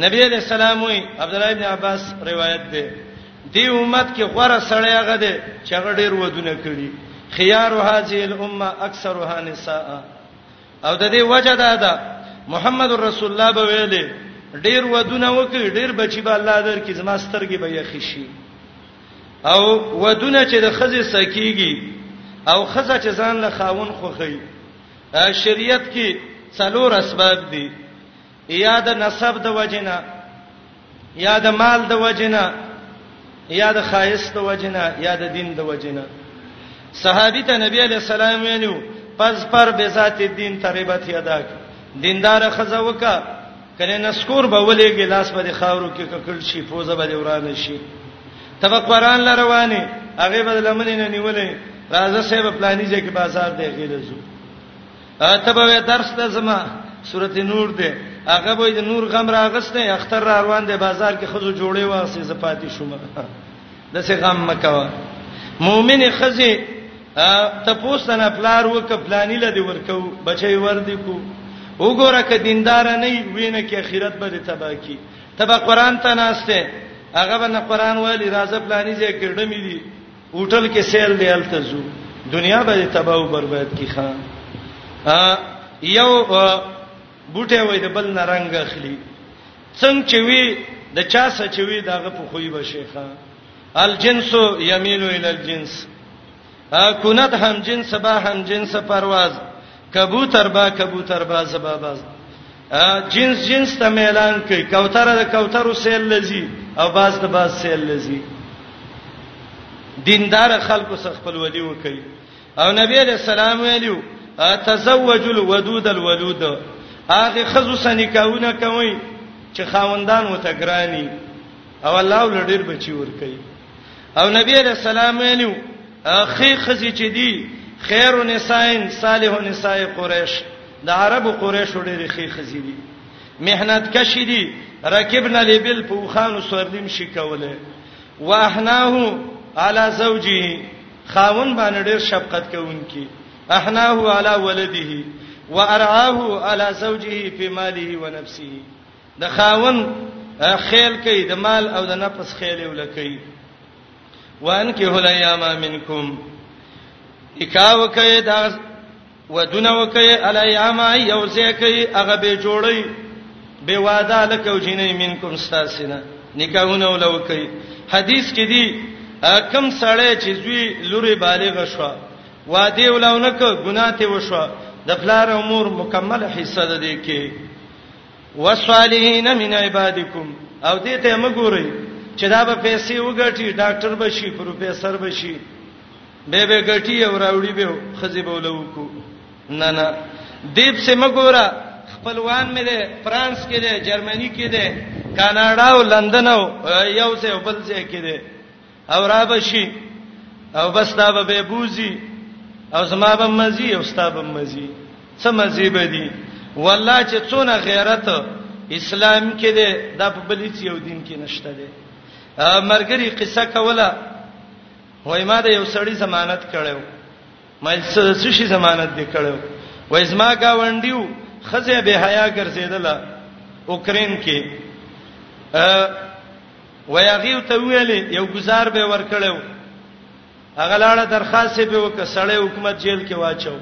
نبی علیہ السلام وی عبد الله ابن عباس روایت دی دی امت کې غوړه سړی هغه دی چې هغه ډیر ودونه کړي خيار هذه الامه اکثرها نساء او د دې وجه دا ده محمد رسول الله به ویلي ډیر ودونه وکړي ډیر بچي به الله درکې زما سترګې به یې خشي او ودونه چې د خزې سکیږي او خزه چې ځان له خاون خوخی شریعت کې څلور اسباب دي یا د نسب د وجنه یا د مال د وجنه یا د خایست د وجنه یا د دین د وجنه صحابي ته نبی علی السلام ویلو پس پر به ذات دین تربت یدا دیندار خزه وکا کنه نسکور به ولې ګلاس به خاورو کې ککل شي پوزه به ورانه شي تب قرآن لروانه هغه به لمنې نه نیولې راځه سه په پلاني ځای کې بازار دی غیلزو ته به درس ته زما سورته نور ده هغه به د نور غم راغسته اختر را روان دی بازار کې خزو جوړې واسه زپاتې شوم د څه غم مکوا مؤمن خزه ته پوسنه پلار وک پلاني لدی ورکو بچي ور دي کو وګوره ک دیندار نه وینه کې اخرت به تبا کی تبا قران ته ناشته هغه به نه قران والی راځه پلاني ځای کړه مې دي هوټل کې سیل دی الته زو دنیا به تبا او برباد کی خان یو بوټه وای د بل نارنګ اخلي څنګه چې وی د چا سچوي دغه په خوې به شيخه الجنس يميل الى الجنس کونت هم جنس با هم جنس پرواز کبوتر با کبوتر با زبا باز جنس جنس ته ميلان کوي کوتر د کوترو سیل لذي او باز د باز سیل لذي دیندار خلکو سره خپل ودی وکي او نبی علیہ السلام ویلو تزوج الودود الولود هغه خزو سنکاونه کوي چې خاوندان وتګرانی او الله ول ډیر بچی ور کوي او نبی علیہ السلام ویلو خې خزي چې دی خیر النساء صالح النساء قریش د عربو قریش ډېر خې خزي دي مهنت کشي دي رکبنا لبل په خانو سورلیم شي کوله واحناه علی زوجه خاون باندې ډېر شفقت کوونکی احناه علی ولده وارعاه علی زوجه فی ماله و نفسه د خاون خیل کوي د مال او د نفس خیل یو لکې وان کې هلیاما منکم اکاو کوي دا ودونه وکي الیاما یو ځای کوي هغه به جوړي به واده لکه جنې منکم استاسینا نکاحونه ولوکي حدیث کې دی کم سړی چې زوی لوري بالغ شو واده ولونه ک ګناه ته وشو د پلار امور مکمل حصہ ده کې والصالحین من عبادکم او دې ته مګورئ چې دا به پیسې وګټي ډاکټر بشي پروفیسور بشي به به ګټي او راوړي به خزي بولو کو نه نه دیپ سه مګورا خپلوان مې ده فرانس کې ده جرمني کې ده کاناډا او لندن او یو څه بل ځای کې ده او را بشي او بس دا به بوزي او زما به مزي او ستا به مزي څه مزي به دي والله چې څونه غیرت اسلام کې ده دا په بل هیڅ یو دین کې نشته ده مرګري قصه کوله وای ما د یو سړی ضمانت کړو ما څه شي ضمانت دې کړو وای زما گاونډیو خزه به حیا ګرځیدله اوکرين کې وای هغه ته ویلې یو گزار به ورکړو هغه لاړه درخواست به وک سړی حکومت جیل کې واچو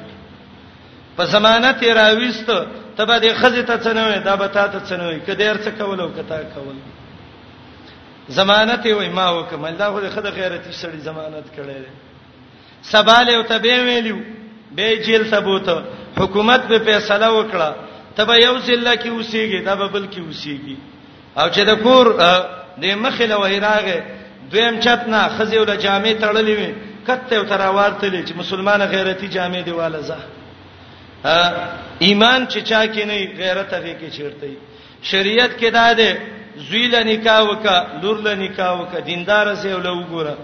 په زمانہ تیراويست تبه د خزه ته څنوي دا به تا ته څنوي کدی ارڅ کولو کتا کول ضمانت وي ما وکمل دا خو د خدای غیرت سړي ضمانت کړي سباله او تبه ویلو به جیل ثبوت حکومت به فیصله وکړه تبه یو ضلع کې اوسېږي دا به بل کې اوسېږي او چې د کور د مخې له ویراغه دویم چت نه خزیو له جامې تړلې وي کته او تراوارتلې چې مسلمان غیرتی جامې دی والا زه ایمان چې چا کې نه غیرت هغه کې چیرته شریعت کې دا ده زویل نکاح وکا لور له نکاح وکا دیندار سه ول وګوره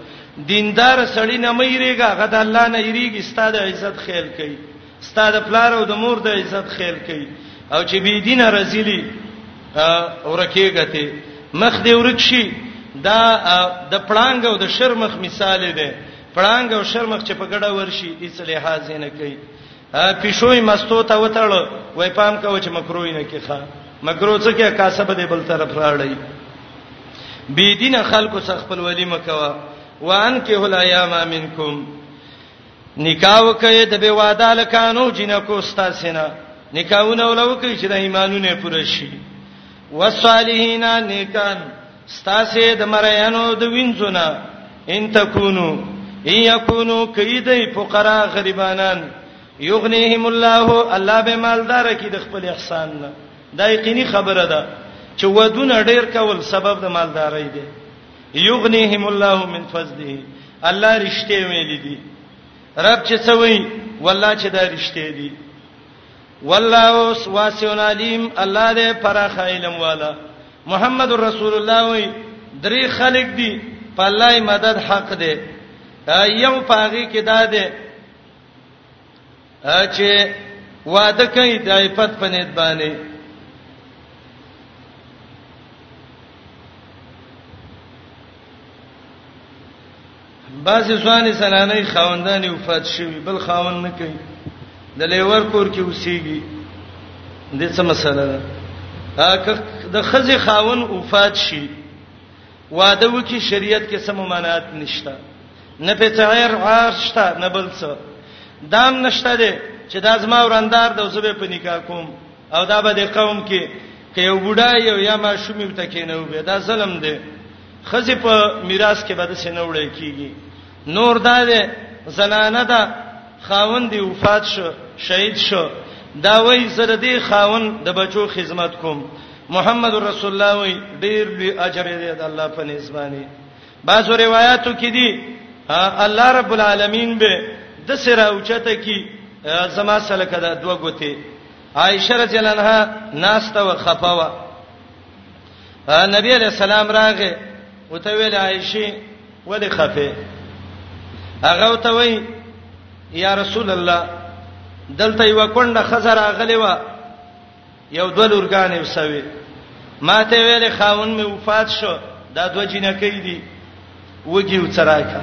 دیندار سړی نه مېریږي غد الله نه یریږي ستاده عزت خیال کوي ستا د پلار او د مور د عزت خیر کوي او چې بی دین رزيلي ورکیږي ته مخ دې ورکشي دا د پړانګ او د شرمخ مثال دی پړانګ او شرمخ چې په ګډه ورشي هیڅ لحاظ نه کوي پښوی مستو ته وتړ وای پام کوي چې مکروې نه کې ښا مکرو څه کې کاسب دې بل طرف راړی بی دین خلکو څخه خپل ولی مکوا وان کې هلایا ما منکم نکاح وکي د به واده لکانو جنکو ستاسینه نکاحونه ولوکي چې د ایمانونه پوره شي وصالحین نیکان ستاسو د مریانو د وینځونه ان تکونو ان یکونو کیدای فقرا غریبانان یغنیهم الله الله به مالدار کی د خپل احسان نه دا یقیني خبره ده چې ودونه ډیر کول سبب د مالدارۍ دی یغنیهم الله من فضله الله رښتې ویلې دي رب چې څه وایي والله چې دا رښتې دي والله واسع علیم الله دې پراخ علم والا محمد رسول الله وایي درې خلق دي په الله مدد حق دی یو پاغي کې دا دی چې واده کوي د عفت په نیت باندې بعضې ځوانې زنانې خاوندانې وفات شوي بل خاوند نه کوي د لیور کور کې اوسېږي د څه مسله ده د خزې خاون وفات شي واده وکي شریعت کې سم ممانعات نشته نه په تعیر عار شته نه بل څه دام نشته دي چې دا زما وراندار د زبې په نکاح کوم او دا به د قوم کې که یو بډا یو یا ما شومې ته کې نه وې دا ظلم دی خزه په میراث کې به د سینه وړې کیږي نور دا ده زنانه ده خاوند دی وفات شو شهید شو دا وای زره دی خاوند د بچو خدمت کوم محمد رسول الله وای ډیر لوی اجر دی د الله په نسبانی بعضو روایتو کې دي الله رب العالمین به د سره اوچته کی زما سره کده دوه ګوتې عائشه رضی الله عنها ناسته و خفاوه نبی علیہ السلام راغه وته ویل عائشه ولې خفه هغه وته وی یا رسول الله دلته یو کونډه خزر اغلی و یو دول ورګان وسوي ماته ویل خاون می وفات شو دا دو جنکې دي وږي وڅراکا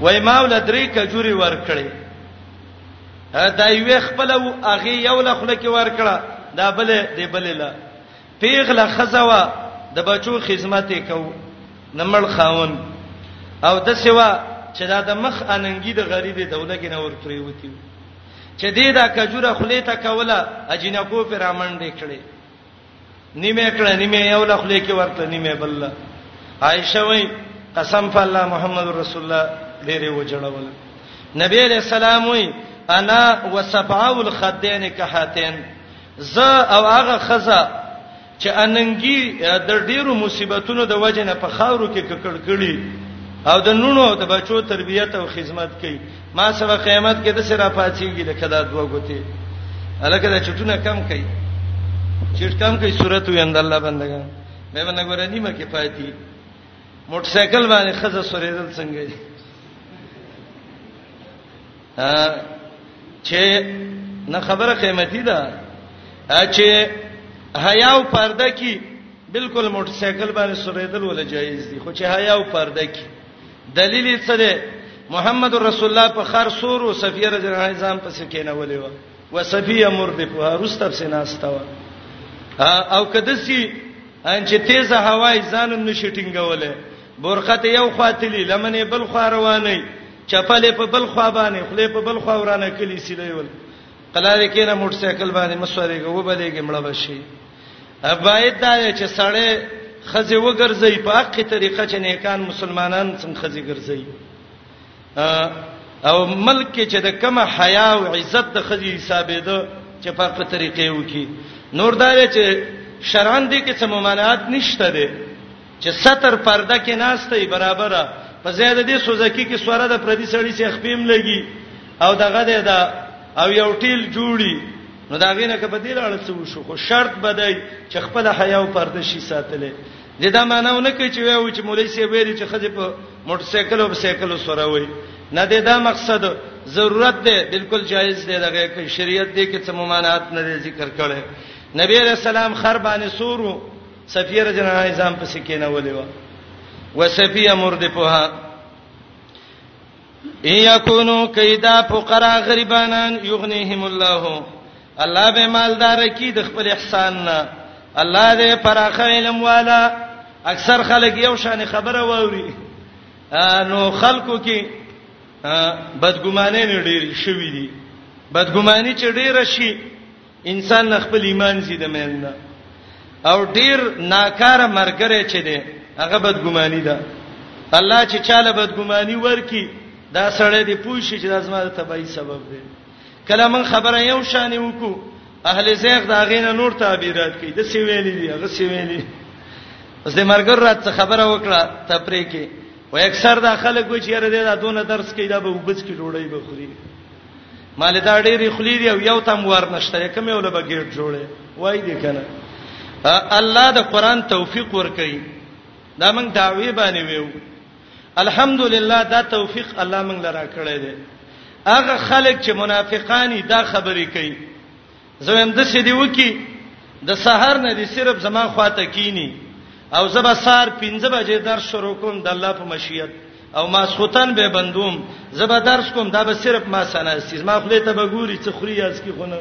وای ما ول درې کجوري ور کړې دا یو خپل او اغه یو لخل کې ور کړه دا بل دی بل لا پیغله خزوا د بچو خدمت یې کو نمړ خاون او د سیوا چې دا د مخ اننګي د غریب دولګي نه ور پریوتی چې دې دا کجوره خلې ته کوله اجینه کو پر امنډې کړې نیمه کړه نیمه یو له خلې کې ورته نیمه بل عائشه وای قسم په الله محمد رسول الله ډېرې وجړول نبی رسول الله وای انا وسبعه الخدين كهاتين زه او هغه خزه چې اننګي د ډیرو مصیبتونو د وجې نه په خاورو کې ککړ کړي او د نونو د بچو تربیت او خدمت کوي ما سره قیامت کې د سره پاتېږي لکه دا دوه غوتي الکه دا چټونه کم کوي چټ کم کوي صورت وي اند الله بندګان مې باندې ګورې نیمه کې پاتې موټر سایکل باندې خزه سورېدل څنګه چې نه خبره قیمتي ده چې حیا او پرده کې بالکل موټر سایکل باندې سورېدل ولا جایز دي خو چې حیا او پرده کې دلیل یې څه دی محمد رسول الله په خر سور او صفیه رضی الله عنها ځان پسې کېنولې و و صفیه مرده په هرستب سیناستا و او کده سي ان چې تیزه هوا ځانم نشټینګولې برقه ته یو خاتلی لمنې بل خو روانې چپلې په بل خوا باندې خلې په بل خوا ورانه کلی سیلې ول قلاله کې نه موټر سایکل باندې مسورېږي و بلېږي مړ بشي باید دا چې سړی خزه وګرځي په حقي طریقه چې نیکان مسلمانان څنګه خزه ګرځي او ملک کې چې د کمه حیا او عزت د خزه حسابې ده چې په حقي طریقې وکی نور دا چې شران دي کې څه ممانعات نشته ده چې ستر پرده کې ناشته ای برابره په زیاده دي سوزکی کې سوره د پردي سړی سي خپیم لګي او دغه ده دا او یو ټیل جوړي نو دا غینه کې بدیل اړ څه وشو خو شرط بدای چې خپل حیا او پرده شي ساتلې د دا معنی نه کوي چې وایو چې مولوی سی ویری چې خځه په موټر سایکل او سایکل سره وای نه د دا مقصد ضرورت دی بالکل جایز دی دغه کې شریعت دی کې څه ممانعات نه ذکر کړي نبی رسول الله خر باندې سورو صفیه رضی الله عنها ځان پسې کېنولې و و صفیه مرده په ان یکونو کیدا فقرا غریبانان یغنیهم الله الله به مالدار کی د خپل احسان نه الله دې پراخه علم والا اکثر خلک یو شان خبره ووري نو خلکو کې بدګمانه نه ډیر شوې دي بدګماني چې ډیر شي انسان نه خپل ایمان زی د مین نه او ډیر ناکار مرګره چي دي هغه بدګماني ده الله چې چاله بدګماني ورکی دا سړی دی پوښی چې لازمه ده تبعی سبب دی کله من خبره یو شان وکړو اهل زیغ دا غینه نور تعبیرات کوي د سی ویلې دی هغه سی ویلې اوس د مرګر رات څخه خبره وکړه تپری کې و اکثر دا خلک و چې یاره دا دونه درس کوي دا به وبس کې ډوړی به خوري مال دا ډېری خلی دی او یو تم ور نشته کوم یو لبه ګیټ جوړه وای دی کنه الله د قران توفیق ورکړي دا موږ داوی باندې ویو الحمدلله دا توفیق الله موږ لرا کړی دی هغه خلک چې منافقانی دا خبرې کوي زه هم د سې دی وکی د سحر نه دی صرف زما خواته کینی او زبا سار 15 بجې درس شروع کوم د الله په مشیت او ما سوتن به بندوم زبا درس کوم دا به صرف ما سنه سیز ما خپل ته بګوري چې خوري از کی خونه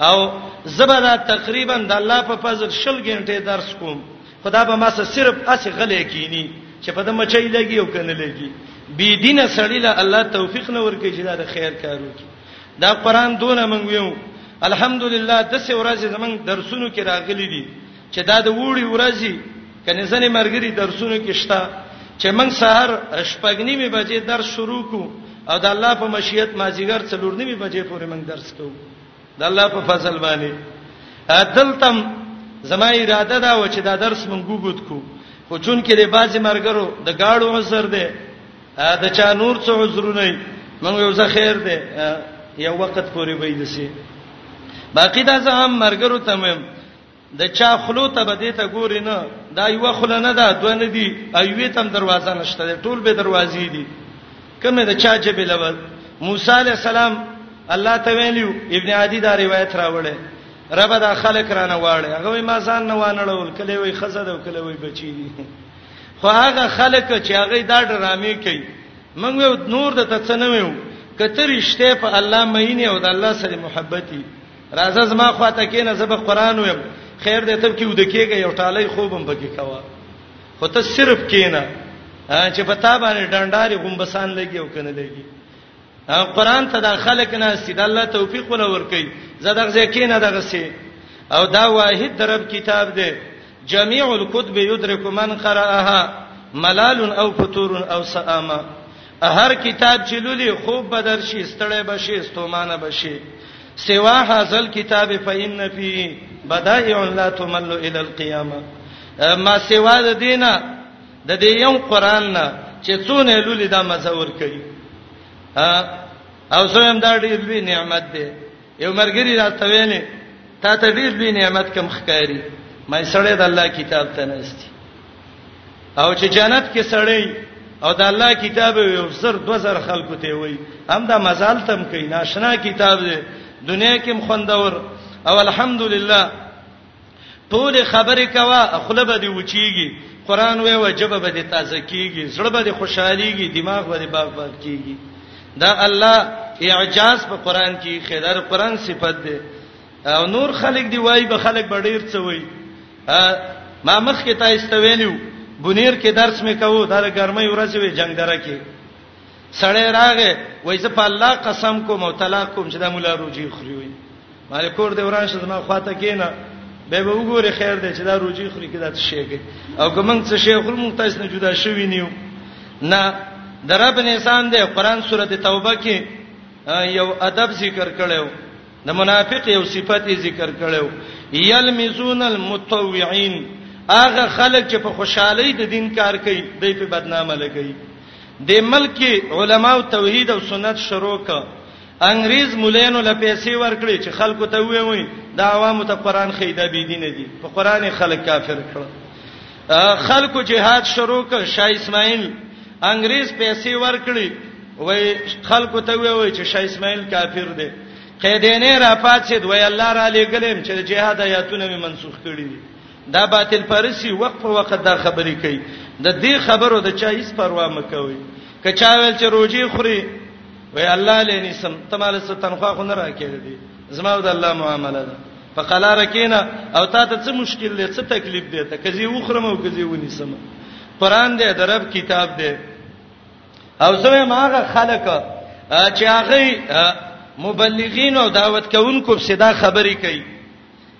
او زبا دا تقریبا د الله په فضل شل غنټه درس کوم خدا به ما سره صرف اسی غلې کینی چې په د مچي لګي او کنه لګي بی دینه سړی له الله توفیق نه ورکړي چې دا د خیر کارو کی دا قران دونه مونږ ویو الحمدلله د څه ورځې زمنګ درسونو کې راغلي دي چې دا د وړي ورځي کني ځنې مرګري درسونو کې شته چې موږ سحر شپږنی می بجې درس شروع کو او د الله په مشیت مازیګر څلورنی می بجې پورې موږ درس کو د الله په فضل باندې عدلتم زما اراده دا و چې دا درس موږ وګد کو خو چون کې د بازي مرګرو د گاړو عذر ده د چا نور څه عذرونه موږ یو ځه خیر دی یو وخت پورې وای دسی باقی دا زه هم مرګرو تمم د چا خلو ته بده ته ګوري نه دا یو خله نه ده دوه نه دی ایوې تم دروازه نشته ټول به دروازې دي کومه د چا جبه لول موسی علی السلام الله ته ویلو ابن عدی دا روایت راوړل رب دا خلک رانه واړي هغه ما ځان نه وانړول کله وي خزه ده کله وي بچی دي خو هغه خلک چې هغه دا ډرامې کوي موږ یو نور د تڅ نه ویو کته رښتې په الله مینه او د الله سره محبتي راځه زما خواته کې نه زب قران ویم خیر دې تب کې ود کېږي یو ټالۍ خوبم پکې کوا خو ته صرف کېنا چې په تا باندې ډنډاري غومبسان لګي او کنه لګي قران ته دا خلق نه سید الله توفیق ولا ور کوي زداغ ځکه نه دغه سي او دا واحد درب کتاب دی جميع الكتب يدرك من قرأها ملال او فطور او سآما هر کتاب چې لولي خوب بدر شي ستړی بشي ستومانه بشي سوا حاصل کتاب فإن فيه بدائع لا تمل الى القيامه ما سوا د دینه د دې یو قران نه چې څونه لولي دا مزه ور کوي او زویم دا ډیر لوی نعمت دی یو مرګری راته ویلې تا ته ډیر لوی نعمت کم ښکاری مې سړی د الله کتاب ته نهستی او چې جنت کې سړی او د الله کتاب یو سر 2000 خلکو ته وای هم دا مزال تم کوي ناشنا کتاب دی دنیا کې مخندور او الحمدلله ټول خبرې کوا خله به دی وچیږي قران وې وجبه به دی تازه کیږي زړه به دی خوشحاليږي دماغ به دی باغ باغ کیږي دا الله اعجاز په قران کې خدای قران صفت ده او نور خلق دی وای به خلق بډیر څه وای ما مخ کې تا استویلو بنیر کې درس مې کاوه دا ګرمۍ ورځ وې جنگ دره کې سړی راغې وای زه په الله قسم کوم او طلاق کوم چې دا مولا روجي خوري وي مال کور دی وران شه زما خواته کینا به به وګوره خیر دی چې دا روجي خوري کې دا څه شي کوي او کوم څه شي خور مونږ تاسو نه جدا شوی نیو نه درب نسان دی قران سورته توبه کې یو ادب ذکر کړو د منافق یو صفت ذکر کړو یلمزون المتطوعين هغه خلک چې په خوشحالي د دین کار کوي دوی په بدنامه لګي دې ملک کې علماو توحید او سنت شروع کړ. انګریز مولانو له پیسې ورکړي چې خلکو ته وې وې دا عوامو ته قران خیدا بي دي نه دي په قران خلک کافر کړ خلکو جهاد شروع کړ شاه اسماعیل انګریز پیسې ورکړي وې خلکو ته وې وې چې شاه اسماعیل کافر دی قیدینه را پاتې دوی الله را لګلم چې جهاد آیاتونه می منسوخ کړی دي دا باطل پرسی وقف وقت دا خبرې کوي د دې خبرو د چا هیڅ پروا مکوي کچا ویل چې روزي خوري وای الله لینی سم تماله ست تنخوا خو نه راکېږي دي زما د الله معامله ده په قلاره کینا او تا ته څه مشکل دی څه تکلیف دی ته کزي وخرم او کزي ونی سم قران دې د رب کتاب دې او زمه ماغه خلک چې هغه مبلغین او دعوت کوونکو په صدا خبرې کوي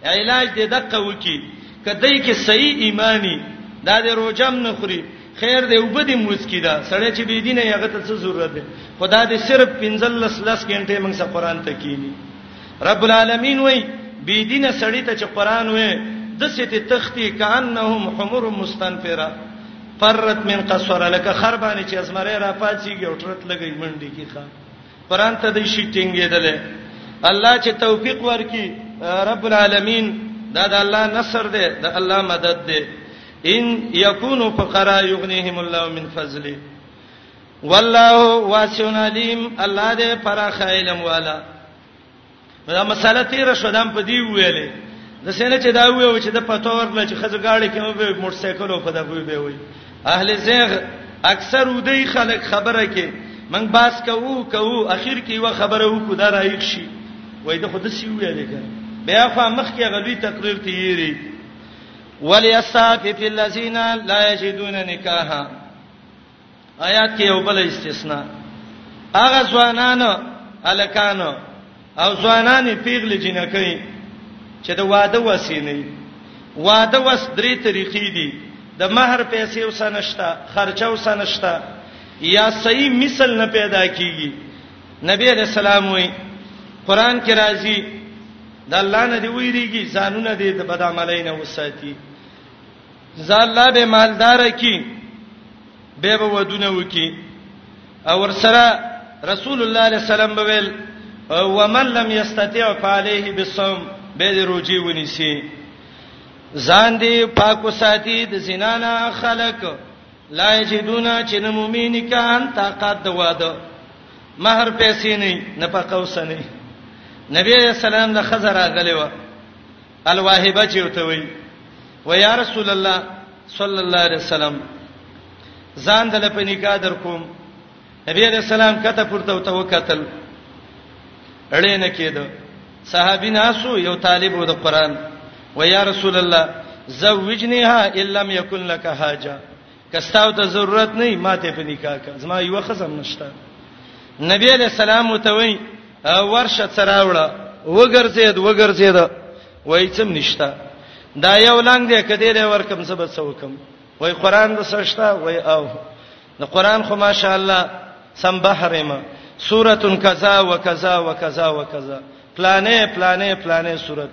علاج دې دقه وکي کدی کې صحیح ایمانی دا دې روزم نه خوري خیر دې وبدي مسکی دا سړی چې بی دینه هغه ته څه ضرورت ده خدا دې صرف 15 لس غنټه موږ سره قران ته کینی رب العالمین وای بی دینه سړی ته چې قران وې د سته تختی کانهم حمر مستنفره فرت من قصور لك خربانی چې ازمره را پاتېږي او ترت لګي منډي کې ښا قران ته د شي ټینګېدل الله چې توفیق ورکي رب العالمین دا د الله نصر دی د الله مدد دی ان یکونو فقرا یغنیهم الله من فضله والله واسع علیم الله دې پراخ علم والا نو دا مسله تیر شو دام په دی ویلې د سینه چې دا ویو چې د پتو ورل چې خزه گاړي کې به موټر سایکل او په دغه به وي اهل زیغ اکثر ودی خلک خبره کې من باس کوو کوو اخر کې یو خبره وکړه دا رايښ شي وای د خود سی ویلې کړه بیا خو مخ کې غلوی تقریر تیری وليستعفف الذين لا يجدون نکاحا آیات کې یو بل استثناء هغه ځوانان الکان او ځوانان پیغلې جنکې چې د واده وسینې واده وس درې طریقې دي د مہر پیسې وسنشتا خرچه وسنشتا یا صحیح مثال نه پیدا کیږي نبی علیہ السلام وی قران کې راځي د الله نه دی ویریږي ځانونه دې د بدعملۍ نه وساتي ځا الله به مالدار کی به به ودونه وکي او ورسره رسول الله علیه السلام بویل ومن لم یستطيع فعليه بالصوم به دې روجي ونیسي ځان دې پاکو ساتي د زنانا خلق لا یجدونا چې نه مؤمن کان طاقت د واده مہر پیسې نه نه پکاو سنې نبی رسول الله د خزر راغلی و الواهبه چې وته وی و یا رسول الله صلی الله علیه وسلم ځان دل په نکاح در کوم نبی علیہ السلام کته پورته وته وکتل اړې نه کېده صحابي ناسو یو طالب و د قران و یا رسول الله زوجنیها ان لم یکن لك حاجه کستاو ته ضرورت نه ماته په نکاح کا زما یو خزم نشته نبی علیہ السلام متوي ورشه تراوړه وګرځید وګرځید وای څم نشته دا یو لنګ دی کدی له ورکم سبب سوکم وای قران د سشتا وای او د قران خو ماشاء الله سم بحرما سورۃ کذا وکذا وکذا وکذا پلانې پلانې پلانې سورۃ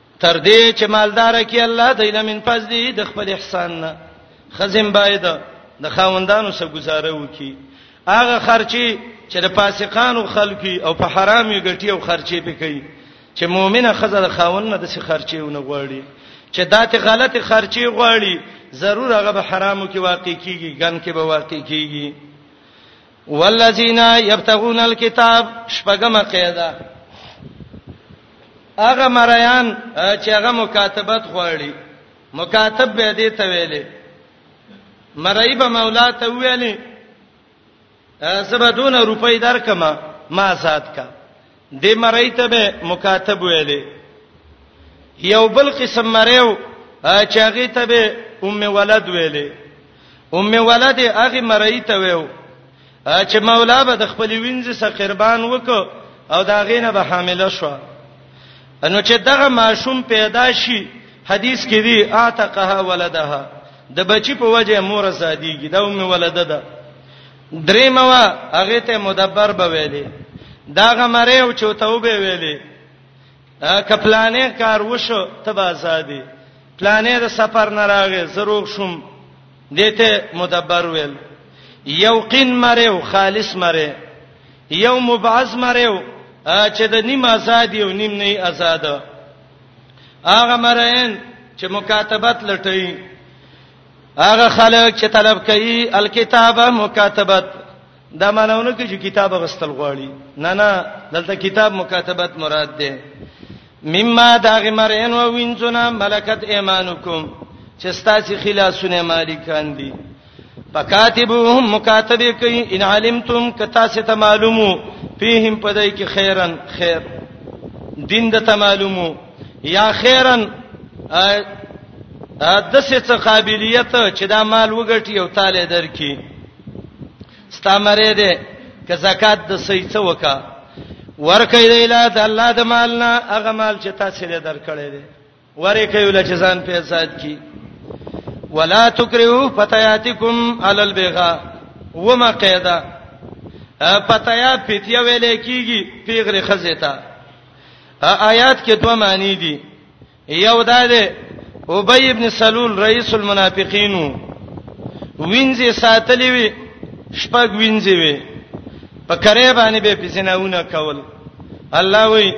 تر دې چې مالدار کی الله دینه من فضلی د خپل احسان نه خزم باید د خاوندانو سره گزاره وکي هغه خرچي چې د فاسقانو خلکو او په حرامي ګټي او خرچي پکې چې مؤمنه خزه د خاوند نه د څه خرچي ونه غواړي چې داتې غلط خرچي غواړي ضرور هغه به حرامو کې واقع کیږي ګن کې به واقع کیږي والذین یبتغون الكتاب شپږمه قاعده هغه مریان چې هغه مکاتبت غواړي مکاتب به دې ته ویلې مرایب مولا ته ویلې زبدون روپۍ درکما ما سات کا د مرۍ ته به مکاتب ویلې یو بل قسم مریو چې هغه ته به ام ولد ویلې ام ولد هغه مرۍ ته ویو چې مولا به د خپل وینځ سره قربان وکړ او دا غینه به حامله شو انو چې دغه ماشوم پیدا شي حدیث کې دی اعتقها ولدها د بچی په وجه مور زادیږي دا ام ولده ده دریموا هغه ته مدبر به ویلې داغه مری او چوته وبې ویلې کپلانې کار وشو ته به آزادې پلانې د سفر نه راغې زروغ شوم دته مدبر ویل یو قین مری او خالص مری یو مبعث مری او چې د نیم آزاد یو نیم نه آزاد هغه مرین چې مکاتبت لټی هغه خلک چې طلب کوي الکتابه مکاتبت دا مانونه کې چې کتاب غستل غواړي نه نه دلته کتاب مکاتبت مراد ده مما داغه مرین و وینځونه ملکت ایمانکم چې ستاسو خلاصونه مالکان دي فکاتبوهم مکاتبه کوي ان علمتم کتا ست معلومو فیهم پدای کی خیرن خیر دین د معلومو یا خیرن د څه څه قابلیت چې دا مال وګټي او تاله درکې ستامره دې که زکات د سې څه وکا ورکې دی لا د الله د مال نه هغه مال چې تاسو لري درکړې دي ورکې ول چې ځان په سات کی ولا تکرهو فتياتکم علی البغاء وما قیدا پتایا پیتیا ویلې کیږي پیغره خزیتا آیات کې دوه معنی دي یو دا ده ابی ابن سلول رئیس المنافقینو وینځي ساتلې وي شپږ وینځي وي په کرے باندې به پسیناونه کول الله وی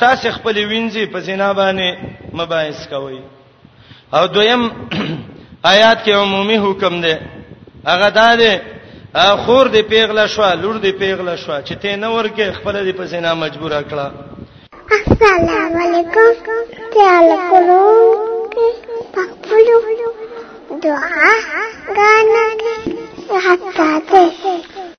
تاسو خپل وینځي په زنا باندې مباحث کوئ او دویم آیات کې عمومي حکم دی هغه دا دی خور دې پیغله شو لور دې پیغله شو چې ته نه ورکه خپل دې په زنا مجبور کړه السلام علیکم تعال کولو پخپلو دعا غانا حتا ته